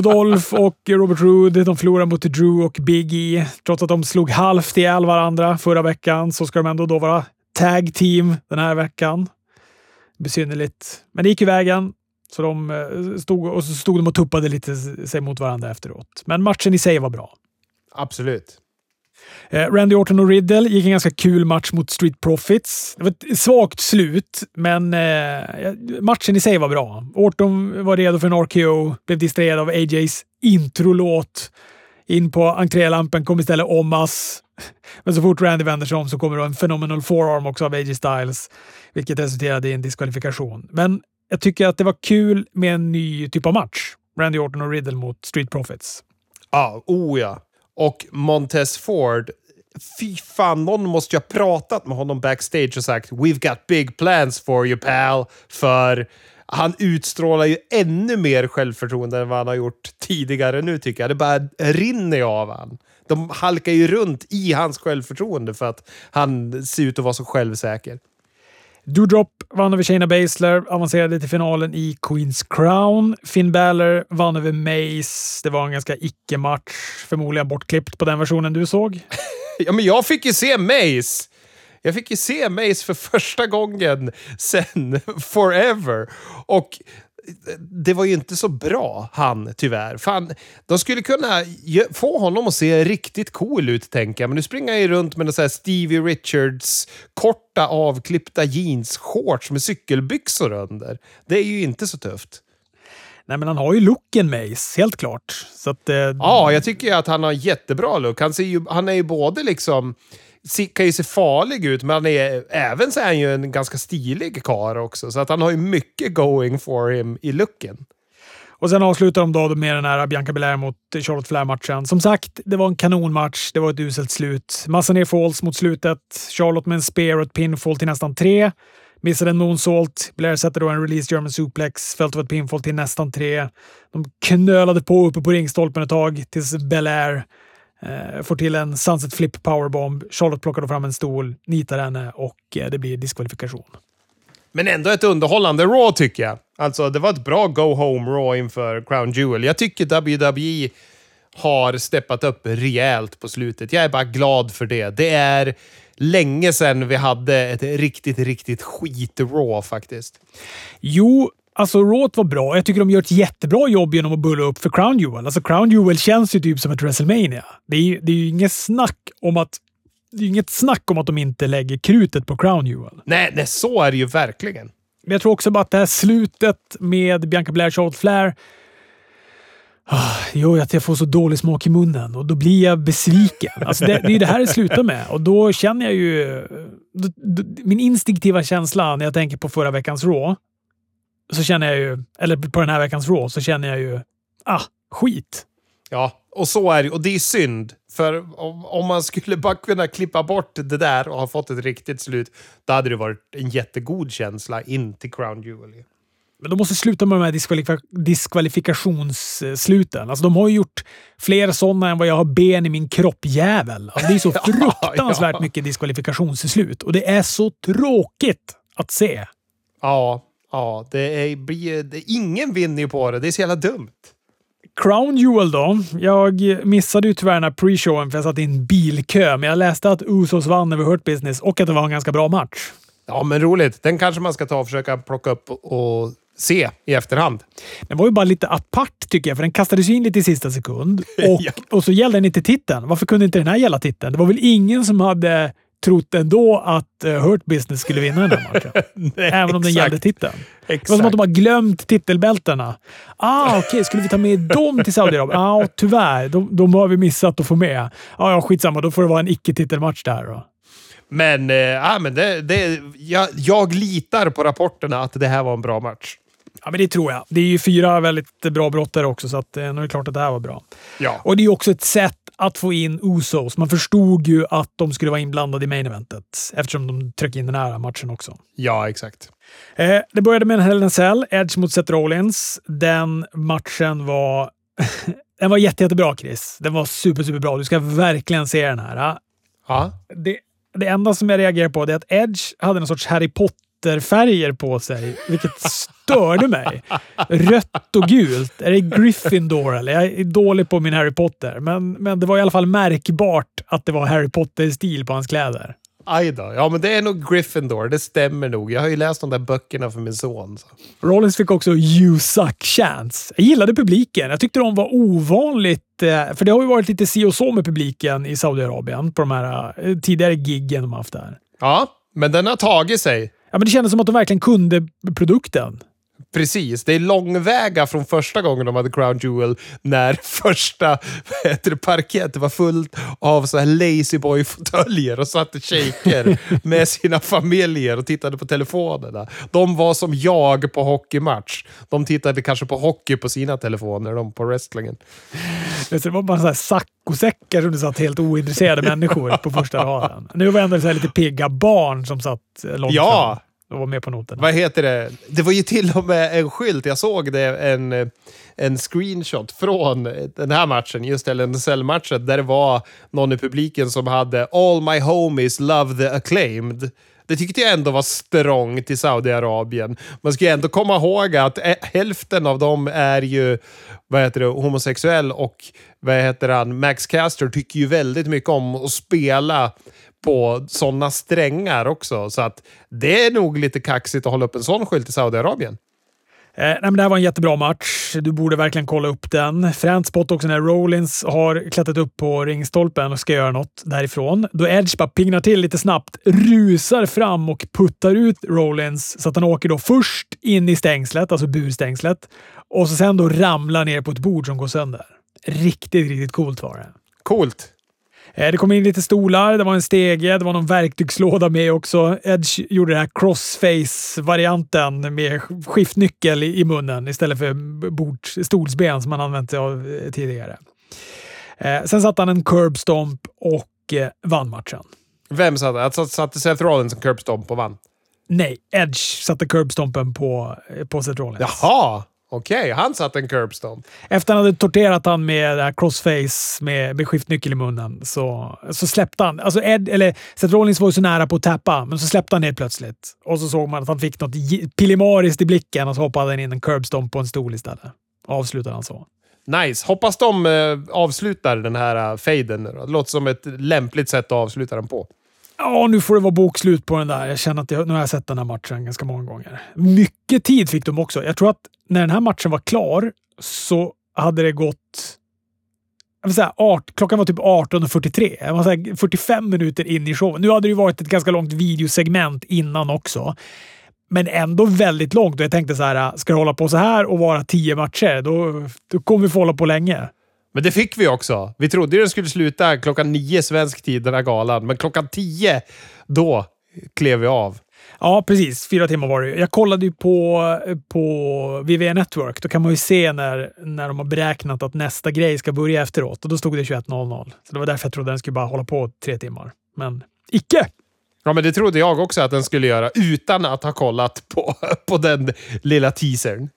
Dolph och Robert Roode de förlorar mot Drew och Big E. Trots att de slog halvt ihjäl varandra förra veckan så ska de ändå då vara tag team den här veckan. Besynnerligt. Men det gick ju vägen. Så de eh, stod, och så stod de och tuppade lite sig mot varandra efteråt. Men matchen i sig var bra. Absolut. Eh, Randy Orton och Riddle gick en ganska kul match mot Street Profits. Det var ett svagt slut, men eh, matchen i sig var bra. Orton var redo för en RKO, blev distraherad av AJs introlåt. In på entrélampen kom istället Omas. Men så fort Randy vänder sig om så kommer då en phenomenal forearm också av AJ Styles, vilket resulterade i en diskvalifikation. Men jag tycker att det var kul med en ny typ av match. Randy Orton och Riddle mot Street Profits. Ja, oh ja. Och Montez Ford. Fy fan, någon måste ju ha pratat med honom backstage och sagt “We've got big plans for you pal”. För han utstrålar ju ännu mer självförtroende än vad han har gjort tidigare nu tycker jag. Det bara rinner av han. De halkar ju runt i hans självförtroende för att han ser ut att vara så självsäker. Doudrop vann över Shayna Baszler, avancerade till finalen i Queens Crown. Finn Balor vann över Mace. Det var en ganska icke-match, förmodligen bortklippt på den versionen du såg. Ja, men jag fick ju se Mace! Jag fick ju se Mace för första gången sen forever. Och det var ju inte så bra, han, tyvärr. Fan, de skulle kunna få honom att se riktigt cool ut, tänker jag. Men nu springer han ju runt med så Stevie Richards korta avklippta jeans, shorts med cykelbyxor under. Det är ju inte så tufft. Nej, men han har ju looken Mace, helt klart. Så att, eh... Ja, jag tycker att han har jättebra look. Han, ser ju, han är ju både liksom kan ju se farlig ut, men han är, även så är han ju en ganska stilig kar också. Så att han har ju mycket going for him i looken. Och sen avslutar de då med den här Bianca Belair mot Charlotte Flair-matchen. Som sagt, det var en kanonmatch. Det var ett uselt slut. Massa ner falls mot slutet. Charlotte med en spear och ett pinfall till nästan tre. Missade en moonsault. Blair sätter då en release German suplex. Följt av ett pinfall till nästan tre. De knölade på uppe på ringstolpen ett tag tills Belair Eh, får till en Sunset Flip Powerbomb. Charlotte plockar då fram en stol, nitar henne och eh, det blir diskvalifikation. Men ändå ett underhållande Raw tycker jag. Alltså, det var ett bra Go Home Raw inför Crown Jewel. Jag tycker WWE har steppat upp rejält på slutet. Jag är bara glad för det. Det är länge sedan vi hade ett riktigt, riktigt skit-Raw faktiskt. Jo, Alltså, Rawt var bra. Jag tycker de gör ett jättebra jobb genom att bulla upp för Crown Jewel. Alltså, Crown Jewel känns ju typ som ett WrestleMania. Det är ju, det är ju inget snack om att det är inget snack om att de inte lägger krutet på Crown Jewel. Nej, nej så är det ju verkligen. Men jag tror också bara att det här slutet med Bianca Blair, Charlotte Flair Oh, jo, att jag får så dålig smak i munnen och då blir jag besviken. Alltså det, det är det här det slutar med och då känner jag ju... Då, då, min instinktiva känsla när jag tänker på förra veckans Raw så känner jag ju, eller på den här veckans Raw, så känner jag ju, ah, skit. Ja, och så är det. Och det är synd. För om, man skulle bara kunna klippa bort det där och ha fått ett riktigt slut, då hade det varit en jättegod känsla in till Crown Jewel. Men de måste sluta med de här diskvalif diskvalifikationssluten. Alltså, de har ju gjort fler sådana än vad jag har ben i min kropp jävel. Alltså, det är så fruktansvärt ja, ja. mycket diskvalifikationsslut och det är så tråkigt att se. Ja, Ja, det är, blir, det, ingen vinner ju på det. Det är så jävla dumt. Crown Jewel då. Jag missade ju tyvärr den här pre-showen för jag satt i en bilkö, men jag läste att Usos vann över Hurt Business och att det var en ganska bra match. Ja, men roligt. Den kanske man ska ta och försöka plocka upp och se i efterhand. Den var ju bara lite apart tycker jag, för den kastades in lite i sista sekund. Och, ja. och så gällde den inte titeln. Varför kunde inte den här gälla titeln? Det var väl ingen som hade trott ändå att uh, Hurt Business skulle vinna den här matchen. Nej, Även om den gällde titeln. Exakt. Det var som att de har glömt titelbältena. Ah, okej, okay. skulle vi ta med dem till Saudiarabien? Ah, tyvärr. De, de har vi missat att få med. Ah, ja, skitsamma. Då får det vara en icke-titelmatch där då. Men, eh, men det, det, jag, jag litar på rapporterna att det här var en bra match. Ja, men det tror jag. Det är ju fyra väldigt bra brottare också, så att, eh, nu är det klart att det här var bra. Ja. Och det är också ett sätt att få in Usos. Man förstod ju att de skulle vara inblandade i main eventet eftersom de tryckte in den här matchen också. Ja, exakt. Eh, det började med en Hell in Cell, Edge mot Seth Rollins. Den matchen var den var jätte, jättebra, Chris. Den var super, super bra. Du ska verkligen se den här. Ja. Det, det enda som jag reagerar på är att Edge hade någon sorts Harry Potter glitterfärger på sig, vilket störde mig. Rött och gult. Är det Gryffindor eller? Jag är dålig på min Harry Potter, men, men det var i alla fall märkbart att det var Harry Potter-stil på hans kläder. Aj då. Ja, men det är nog Gryffindor. Det stämmer nog. Jag har ju läst de där böckerna för min son. Så. Rollins fick också You Suck Chance. Jag gillade publiken. Jag tyckte de var ovanligt... Eh, för det har ju varit lite si och så med publiken i Saudiarabien på de här eh, tidigare giggen de haft där. Ja, men den har tagit sig. Men det kändes som att de verkligen kunde produkten. Precis. Det är långväga från första gången de hade Crown Jewel när första parkett var fullt av så här lazyboy-fåtöljer och satt shaker med sina familjer och tittade på telefonerna. De var som jag på hockeymatch. De tittade kanske på hockey på sina telefoner, de på wrestlingen. Det var bara så här saccosäckar som det satt helt ointresserade människor på första raden. Nu var det ändå så lite pigga barn som satt långt Ja! fram att vara med på noterna. Vad heter det? Det var ju till och med en skylt. Jag såg det, en, en screenshot från den här matchen, just LNSL-matchen, där det var någon i publiken som hade “All my homies love the acclaimed”. Det tyckte jag ändå var strångt i Saudiarabien. Man ska ju ändå komma ihåg att eh, hälften av dem är ju vad heter det, homosexuell och vad heter han, Max Caster tycker ju väldigt mycket om att spela på sådana strängar också. Så att det är nog lite kaxigt att hålla upp en sån skylt i Saudiarabien. Eh, nej, men det här var en jättebra match. Du borde verkligen kolla upp den. Fränt spot också när Rollins har klättrat upp på ringstolpen och ska göra något därifrån. Då Edge bara pingnar till lite snabbt, rusar fram och puttar ut Rollins så att han åker då först in i stängslet, alltså burstängslet, och så sen då ramlar ner på ett bord som går sönder. Riktigt, riktigt coolt var det. Coolt. Eh, det kom in lite stolar, det var en stege, det var någon verktygslåda med också. Edge gjorde den här crossface-varianten med skiftnyckel i munnen istället för bord, stolsben som man använt sig av eh, tidigare. Eh, sen satte han en curb stomp och vann matchen. Vem satte? Satte Seth Rollins en curb stomp och vann? Nej, Edge satte curb stompen på, på Seth Rollins. Jaha! Okej, okay, han satte en curbstomp. Efter han hade torterat han med crossface med, med skiftnyckel i munnen så, så släppte han. Alltså Ed, eller Seth Rollins var ju så nära på att tappa, men så släppte han helt plötsligt. Och så såg man att han fick något pilimariskt i blicken och så hoppade han in en curbstomp på en stol istället. Avslutade han så. Nice. Hoppas de eh, avslutar den här uh, faden nu då. Det låter som ett lämpligt sätt att avsluta den på. Ja, nu får det vara bokslut på den där. Jag känner att jag, nu har jag sett den här matchen ganska många gånger. Mycket tid fick de också. Jag tror att när den här matchen var klar så hade det gått... Jag vill säga, art, klockan var typ 18.43. Jag var så 45 minuter in i showen. Nu hade det ju varit ett ganska långt videosegment innan också. Men ändå väldigt långt och jag tänkte så här, äh, ska det hålla på så här och vara tio matcher, då, då kommer vi få hålla på länge. Men det fick vi också. Vi trodde ju den skulle sluta klockan nio svensk tid, den här galan. Men klockan tio, då klev vi av. Ja, precis. Fyra timmar var det Jag kollade ju på, på VVA Network. Då kan man ju se när, när de har beräknat att nästa grej ska börja efteråt. Och då stod det 21.00. Så det var därför jag trodde den skulle bara hålla på tre timmar. Men icke! Ja, men det trodde jag också att den skulle göra utan att ha kollat på, på den lilla teasern.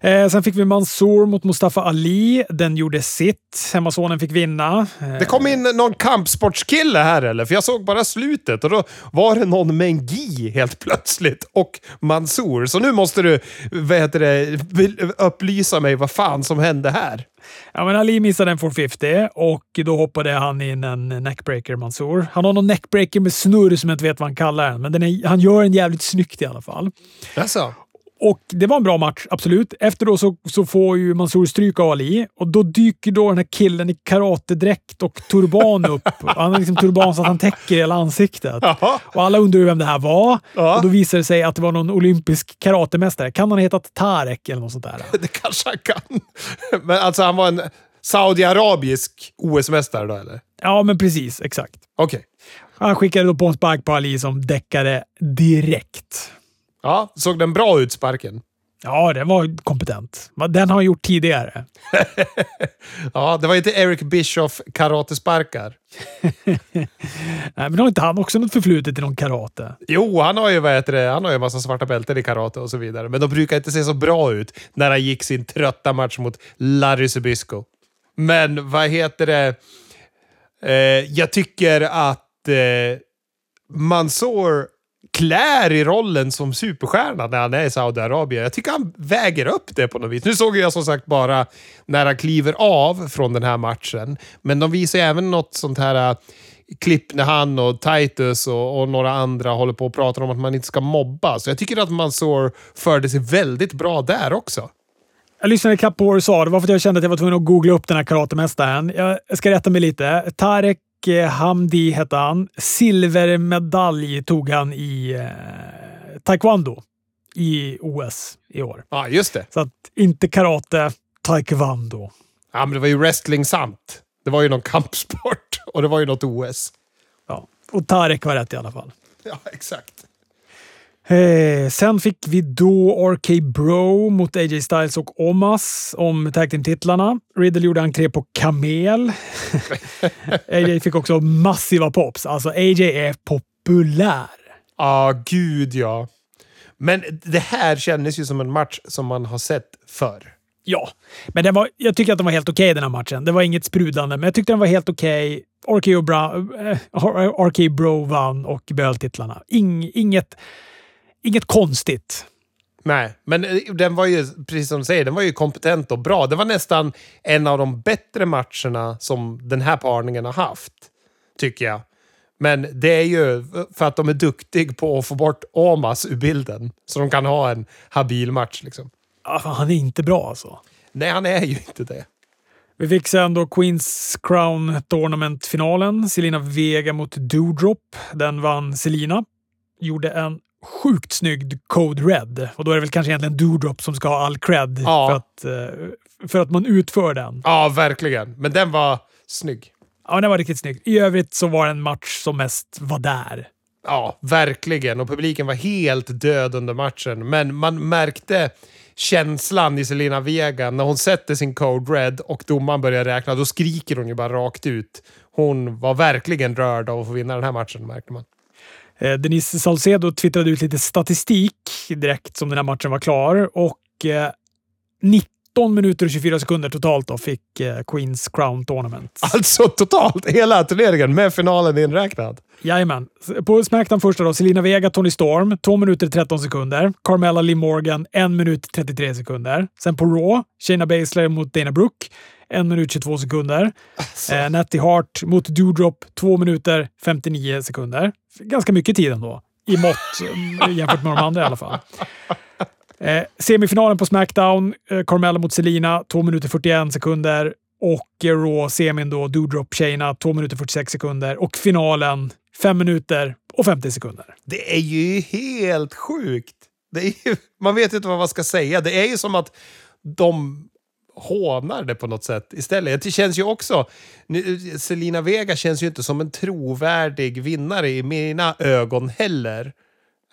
Eh, sen fick vi Mansour mot Mustafa Ali. Den gjorde sitt. Hemmasonen fick vinna. Eh. Det kom in någon kampsportskille här eller? För jag såg bara slutet och då var det någon med en gi helt plötsligt och Mansour. Så nu måste du vad heter det, upplysa mig vad fan som hände här. Ja, men Ali missade en 450 och då hoppade han in en neckbreaker, Mansour. Han har någon neckbreaker med snurr som jag inte vet vad han kallar den, men den är, han gör den jävligt snyggt i alla fall. Alltså. Och det var en bra match, absolut. Efter då så, så får ju Mansour stryk av Ali och då dyker då den här killen i karatedräkt och turban upp. Han har liksom turban så att han täcker hela ansiktet. Aha. Och alla undrar vem det här var. Ja. Och då visar det sig att det var någon olympisk karatemästare. Kan han ha hetat Tarek eller något sånt där? Det kanske han kan. Men alltså, han var en Saudiarabisk OS-mästare då, eller? Ja, men precis. Exakt. Okej. Okay. Han skickade då på en spark på Ali som däckade direkt. Ja, såg den bra ut, sparken? Ja, den var kompetent. Den har han gjort tidigare. ja, det var inte Eric Bischoff karatesparkar. Nej, men har inte han också något förflutet i någon karate? Jo, han har ju vad heter det, han har ju en massa svarta bälten i karate och så vidare. Men de brukar inte se så bra ut när han gick sin trötta match mot Larry Zbysko. Men vad heter det? Eh, jag tycker att eh, Mansour klär i rollen som superstjärna när han är i Saudiarabien. Jag tycker han väger upp det på något vis. Nu såg jag som sagt bara när han kliver av från den här matchen. Men de visar även något sånt här äh, klipp när han och Titus och, och, några andra håller på och pratar om att man inte ska mobba. Så jag tycker att Mansour förde sig väldigt bra där också. Jag lyssnade knappt på vad du sa. Det var för att jag kände att jag var tvungen att googla upp den här karatemästaren. Jag ska rätta mig lite. Tarek Hamdi hette han. Silvermedalj tog han i eh, taekwondo i OS i år. Ja, just det. Så att inte karate, taekwondo. Ja, men det var ju wrestling sant. Det var ju någon kampsport och det var ju något OS. Ja, och Tarek var rätt i alla fall. Ja, exakt. Eh, sen fick vi då RK Bro mot AJ Styles och Omas om tag team-titlarna. Riddle gjorde entré på kamel. AJ fick också massiva pops. Alltså, AJ är populär. Ja, ah, gud ja. Men det här kändes ju som en match som man har sett förr. Ja, men den var, jag tycker att den var helt okej okay, den här matchen. Det var inget sprudlande, men jag tyckte den var helt okej. Okay. RK, RK Bro vann och behöll titlarna. Ing, inget, inget konstigt. Nej, men eh, den var ju, precis som du säger, den var ju kompetent och bra. Det var nästan en av de bättre matcherna som den här parningen har haft, tycker jag. Men det är ju för att de är duktiga på att få bort Omas ur bilden. Så de kan ha en habil match. Liksom. han är inte bra alltså. Nej, han är ju inte det. Vi fick sen då Queens Crown Tournament-finalen. Selina Vega mot Doudrop. Den vann Selina. Gjorde en sjukt snygg Code Red. Och då är det väl kanske egentligen Doudrop som ska ha all cred ja. för, att, eh, för att man utför den. Ja, verkligen. Men den var snygg. Ja, den var riktigt snygg. I övrigt så var det en match som mest var där. Ja, verkligen. Och publiken var helt död under matchen. Men man märkte känslan i Selena Vega när hon sätter sin code red och domaren börjar räkna. Då skriker hon ju bara rakt ut. Hon var verkligen rörd av att få vinna den här matchen, märkte man. Eh, Denise Salcedo twittrade ut lite statistik direkt som den här matchen var klar och eh, 19 minuter och 24 sekunder totalt då fick eh, Queens Crown Tournament. Alltså totalt hela turneringen med finalen inräknad? Jajamän. På Smackdown första då, Selina Vega, Tony Storm, 2 minuter 13 sekunder. Carmella Lee Morgan, 1 minut 33 sekunder. Sen på Raw, Shayna Baszler mot Dana Brooke, 1 minut 22 sekunder. Alltså. Eh, Natty Hart mot Doudrop, 2 minuter 59 sekunder. Ganska mycket tid ändå, i mått eh, jämfört med de andra i alla fall. Eh, semifinalen på Smackdown, eh, Carmella mot Selina, 2 minuter 41 sekunder. Och eh, Raw semin då, Doodrop Shayna, 2 minuter 46 sekunder. Och finalen, 5 minuter och 50 sekunder. Det är ju helt sjukt! Ju, man vet inte vad man ska säga. Det är ju som att de hånar det på något sätt istället. Det känns ju också... Selina Vega känns ju inte som en trovärdig vinnare i mina ögon heller.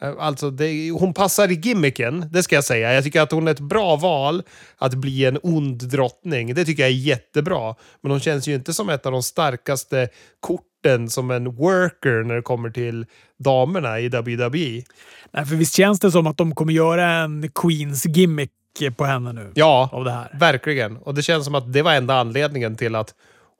Eh, alltså, det, hon passar i gimmicken, det ska jag säga. Jag tycker att hon är ett bra val att bli en ond drottning. Det tycker jag är jättebra. Men hon känns ju inte som ett av de starkaste korten som en worker när det kommer till damerna i WWE. Nej, för visst känns det som att de kommer göra en Queens gimmick på henne nu? Ja, av det här. verkligen. Och det känns som att det var enda anledningen till att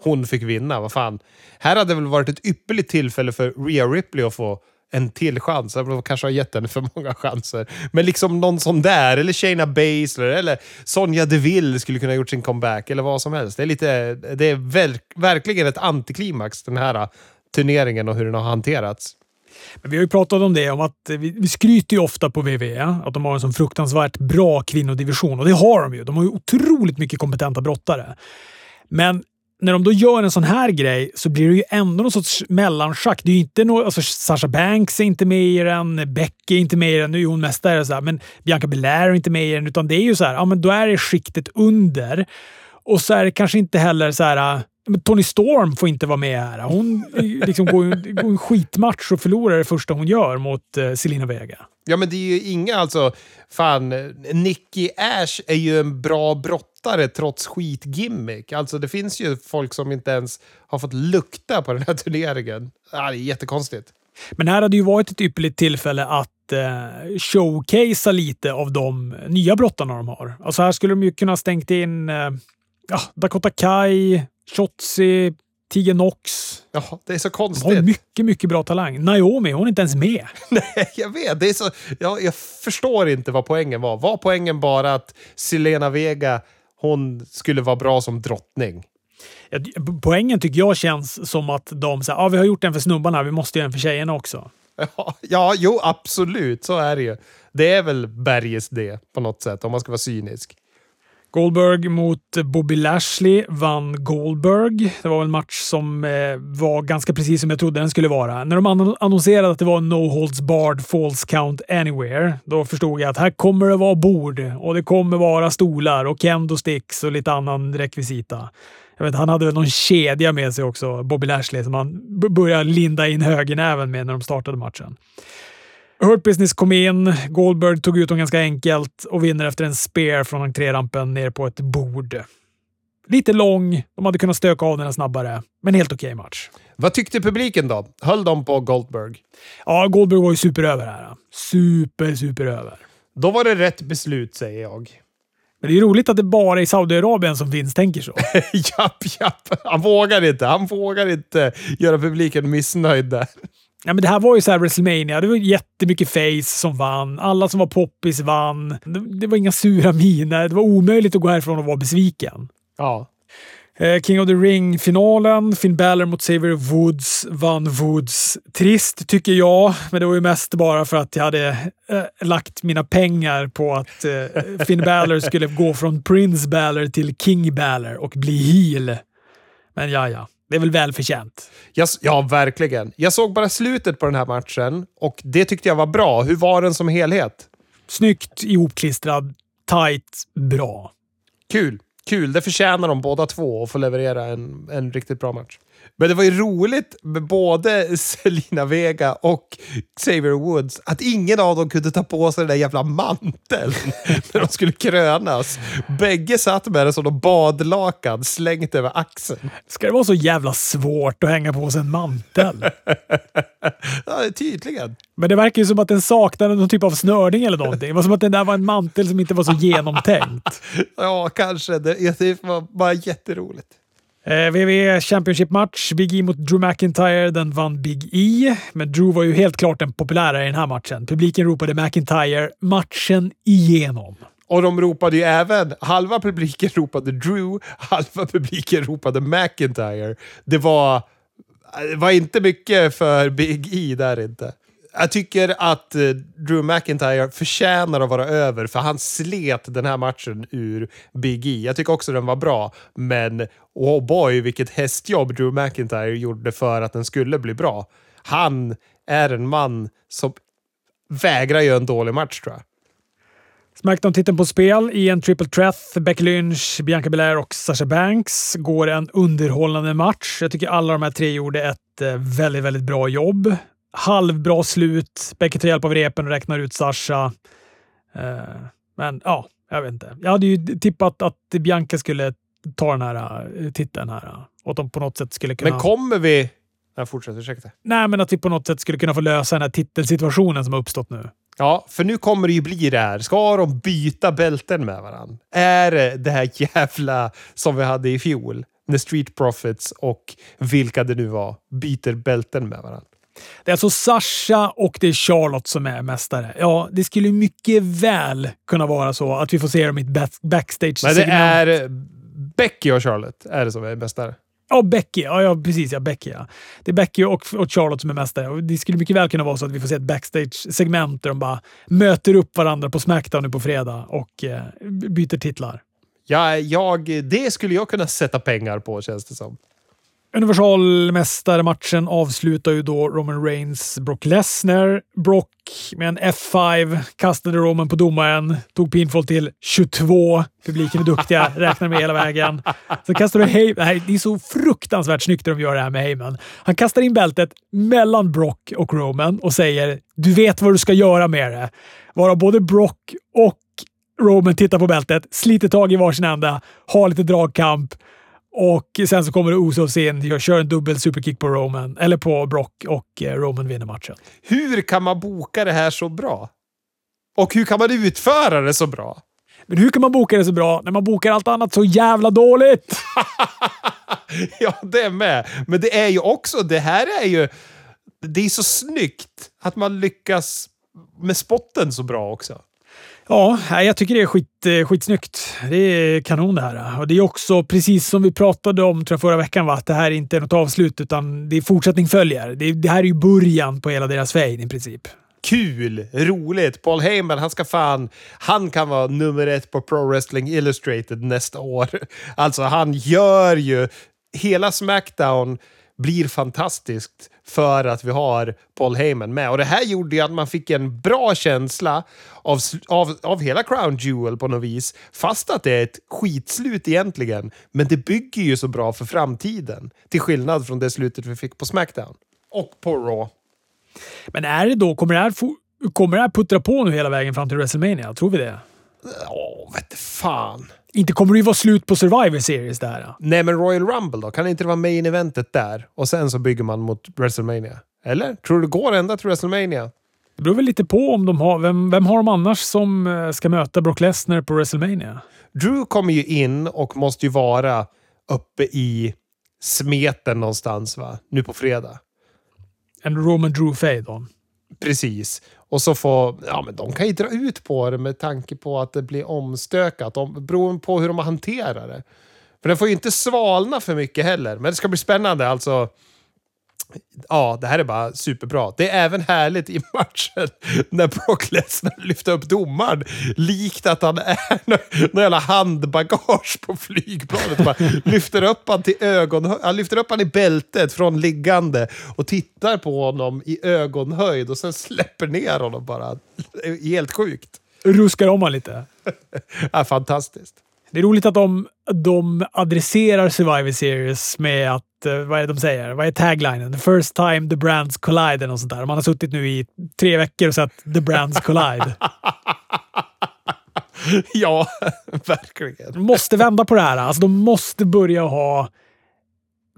hon fick vinna. Vad fan. Här hade det väl varit ett ypperligt tillfälle för Rhea Ripley att få en till chans. De kanske har gett henne för många chanser. Men liksom någon sån där, eller Shayna Baszler, eller Sonja Deville skulle kunna ha gjort sin comeback, eller vad som helst. Det är, lite, det är verk, verkligen ett antiklimax, den här turneringen och hur den har hanterats. Men vi har ju pratat om det, om att eh, vi, vi skryter ju ofta på VV att de har en så fruktansvärt bra kvinnodivision. Och det har de ju. De har ju otroligt mycket kompetenta brottare. Men när de då gör en sån här grej så blir det ju ändå någon sorts mellanschack. Det är ju inte no alltså Sasha Banks är inte med i den, Becky är inte med i den, nu är hon mästare, så här, men Bianca Belair är inte med i den, utan det är ju så här, ja men då är det skiktet under. Och så är det kanske inte heller så här, Tony Storm får inte vara med här. Hon liksom går, går en skitmatch och förlorar det första hon gör mot uh, Selina Vega. Ja, men det är ju inga, alltså, fan, Nicky Ash är ju en bra brottare trots skitgimmick. Alltså det finns ju folk som inte ens har fått lukta på den här turneringen. Ja, det är jättekonstigt. Men här hade ju varit ett ypperligt tillfälle att eh, showcasea lite av de nya brottarna de har. Alltså här skulle de ju kunna stängt in eh, Dakota Kai, Shotzi, Tige Nox. Ja, det är så konstigt. Hon har mycket, mycket bra talang. Naomi, hon är inte ens med. Nej, jag vet. Det är så, jag, jag förstår inte vad poängen var. Var poängen bara att Selena Vega, hon skulle vara bra som drottning? Poängen tycker jag känns som att de säger ah, vi har gjort en för snubbarna, vi måste göra en för tjejerna också. Ja, ja, jo absolut. Så är det ju. Det är väl bergets det på något sätt, om man ska vara cynisk. Goldberg mot Bobby Lashley vann Goldberg. Det var en match som eh, var ganska precis som jag trodde den skulle vara. När de annonserade att det var No Holds Barred Falls Count Anywhere, då förstod jag att här kommer det vara bord och det kommer vara stolar och kendo sticks och lite annan rekvisita. Jag vet, han hade väl någon kedja med sig också, Bobby Lashley, som han började linda in högernäven med när de startade matchen. Hurt Business kom in, Goldberg tog ut dem ganska enkelt och vinner efter en spear från entrérampen ner på ett bord. Lite lång, de hade kunnat stöka av den snabbare, men helt okej okay match. Vad tyckte publiken då? Höll de på Goldberg? Ja, Goldberg var ju superöver här. super, super över. Då var det rätt beslut, säger jag. Men det är roligt att det bara är Saudiarabien som finns tänker så. japp, japp. Han vågar inte. Han vågar inte göra publiken missnöjd där. Ja, men det här var ju så här WrestleMania. Det var jättemycket face som vann. Alla som var poppis vann. Det, det var inga sura miner. Det var omöjligt att gå härifrån och vara besviken. Ja. Eh, King of the Ring-finalen. Finn Balor mot Xavier Woods vann Woods. Trist tycker jag, men det var ju mest bara för att jag hade äh, lagt mina pengar på att äh, Finn Balor skulle gå från Prince Balor till King Balor och bli heel. Men ja, ja. Det är väl välförtjänt. Ja, verkligen. Jag såg bara slutet på den här matchen och det tyckte jag var bra. Hur var den som helhet? Snyggt ihopklistrad, tight, bra. Kul. Kul. Det förtjänar de båda två att få leverera en, en riktigt bra match. Men det var ju roligt med både Selina Vega och Xavier Woods att ingen av dem kunde ta på sig den där jävla manteln när de skulle krönas. Bägge satt med den som de badlakan slängt över axeln. Ska det vara så jävla svårt att hänga på sig en mantel? ja, tydligen. Men det verkar ju som att den saknade någon typ av snörning eller någonting. Det var som att den där var en mantel som inte var så genomtänkt. ja, kanske. Det, det var bara jätteroligt. Eh, WWE Championship-match. Big E mot Drew McIntyre. Den vann Big E, men Drew var ju helt klart den populära i den här matchen. Publiken ropade McIntyre matchen igenom. Och de ropade ju även, halva publiken ropade Drew, halva publiken ropade McIntyre. Det var, eh, det var inte mycket för Big E där inte. Jag tycker att eh, Drew McIntyre förtjänar att vara över, för han slet den här matchen ur Big E. Jag tycker också den var bra, men oh boy vilket hästjobb Drew McIntyre gjorde för att den skulle bli bra. Han är en man som vägrar göra en dålig match tror jag. Smackdown-titeln på spel i en triple threat. Becky Lynch, Bianca Belair och Sasha Banks går en underhållande match. Jag tycker alla de här tre gjorde ett eh, väldigt, väldigt bra jobb halvbra slut. Becky tar hjälp av repen och räknar ut Sasha. Uh, men ja, jag vet inte. Jag hade ju tippat att Bianca skulle ta den här uh, titeln här. Uh, och att de på något sätt skulle kunna... Men kommer vi... Jag fortsätter, ursäkta. Nej, men att vi på något sätt skulle kunna få lösa den här titelsituationen som har uppstått nu. Ja, för nu kommer det ju bli det här. Ska de byta bälten med varandra? Är det det här jävla som vi hade i fjol? När Street Profits och vilka det nu var byter bälten med varandra. Det är alltså Sasha och det är Charlotte som är mästare. Ja, det skulle mycket väl kunna vara så att vi får se dem i ett backstage Men det är Becky och Charlotte är det som är mästare. Ja, Becky. Ja, ja precis. Ja, Becky, ja. Det är Becky och, och Charlotte som är mästare. Det skulle mycket väl kunna vara så att vi får se ett backstage-segment där de bara möter upp varandra på Smackdown nu på fredag och eh, byter titlar. Ja, jag, det skulle jag kunna sätta pengar på, känns det som. Universalmästarmatchen avslutar ju då Roman Reigns, Brock Lesnar. Brock med en F5 kastade Roman på domaren, tog pinfall till 22. Publiken är duktiga, räknar med hela vägen. Så kastar du Heyman. Det är så fruktansvärt snyggt de gör det här med Heyman. Han kastar in bältet mellan Brock och Roman och säger “Du vet vad du ska göra med det”. Varav både Brock och Roman tittar på bältet, sliter tag i varsin ända, har lite dragkamp och sen så kommer Usos in, och kör en dubbel superkick på Roman, eller på Brock och eh, Roman vinner matchen. Hur kan man boka det här så bra? Och hur kan man utföra det så bra? Men hur kan man boka det så bra när man bokar allt annat så jävla dåligt? ja, det är med. Men det är ju också, det här är ju... Det är så snyggt att man lyckas med spotten så bra också. Ja, jag tycker det är skit, eh, skitsnyggt. Det är kanon det här. Och det är också precis som vi pratade om tror jag, förra veckan, va? att det här är inte är något avslut utan det är fortsättning följer. Det, det här är ju början på hela deras väg i princip. Kul! Roligt! Paul Heyman, han ska fan... Han kan vara nummer ett på Pro Wrestling Illustrated nästa år. Alltså, han gör ju... Hela Smackdown blir fantastiskt för att vi har Paul Heyman med. Och det här gjorde ju att man fick en bra känsla av, av, av hela Crown Jewel på något vis. Fast att det är ett skitslut egentligen. Men det bygger ju så bra för framtiden. Till skillnad från det slutet vi fick på Smackdown. Och på Raw. Men är det då, kommer det här, kommer det här puttra på nu hela vägen fram till WrestleMania? Tror vi det? Ja, vete fan. Inte kommer det ju vara slut på Survivor Series det här. Nej, men Royal Rumble då? Kan inte det vara main eventet där? Och sen så bygger man mot WrestleMania? Eller? Tror du det går ända till WrestleMania? Det beror väl lite på om de har... Vem, vem har de annars som eh, ska möta Brock Lesnar på WrestleMania? Drew kommer ju in och måste ju vara uppe i smeten någonstans va? Nu på fredag. En Roman Drew Fade Precis. Och så får... Ja, men de kan ju dra ut på det med tanke på att det blir omstökat. Om, beroende på hur de hanterar det. För den får ju inte svalna för mycket heller. Men det ska bli spännande alltså. Ja, det här är bara superbra. Det är även härligt i matchen när Brock Lesnar lyfter upp domaren likt att han är någon jävla handbagage på flygplanet. Bara lyfter upp han till ögon, han lyfter upp han i bältet från liggande och tittar på honom i ögonhöjd och sen släpper ner honom bara. Helt sjukt. Ruskar om honom lite. ja, fantastiskt. Det är roligt att de, de adresserar Survivor Series med att, eh, vad är det de säger? Vad är taglinen? The first time the brands collide och sånt där. Man har suttit nu i tre veckor och sett the brands collide. ja, verkligen. De måste vända på det här. Alltså, de måste börja ha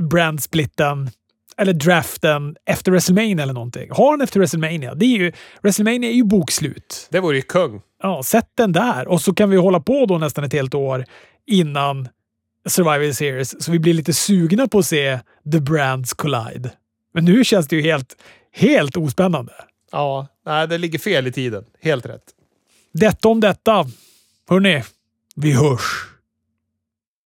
brandsplitten eller draften efter WrestleMania eller någonting. Har den efter WrestleMania. Det är ju, WrestleMania är ju bokslut. Det vore ju kung. Ja, sätt den där och så kan vi hålla på då nästan ett helt år innan Survivor Series så vi blir lite sugna på att se The Brands Collide. Men nu känns det ju helt, helt ospännande. Ja, nej, det ligger fel i tiden. Helt rätt. Detta om detta. Hörni, vi hörs!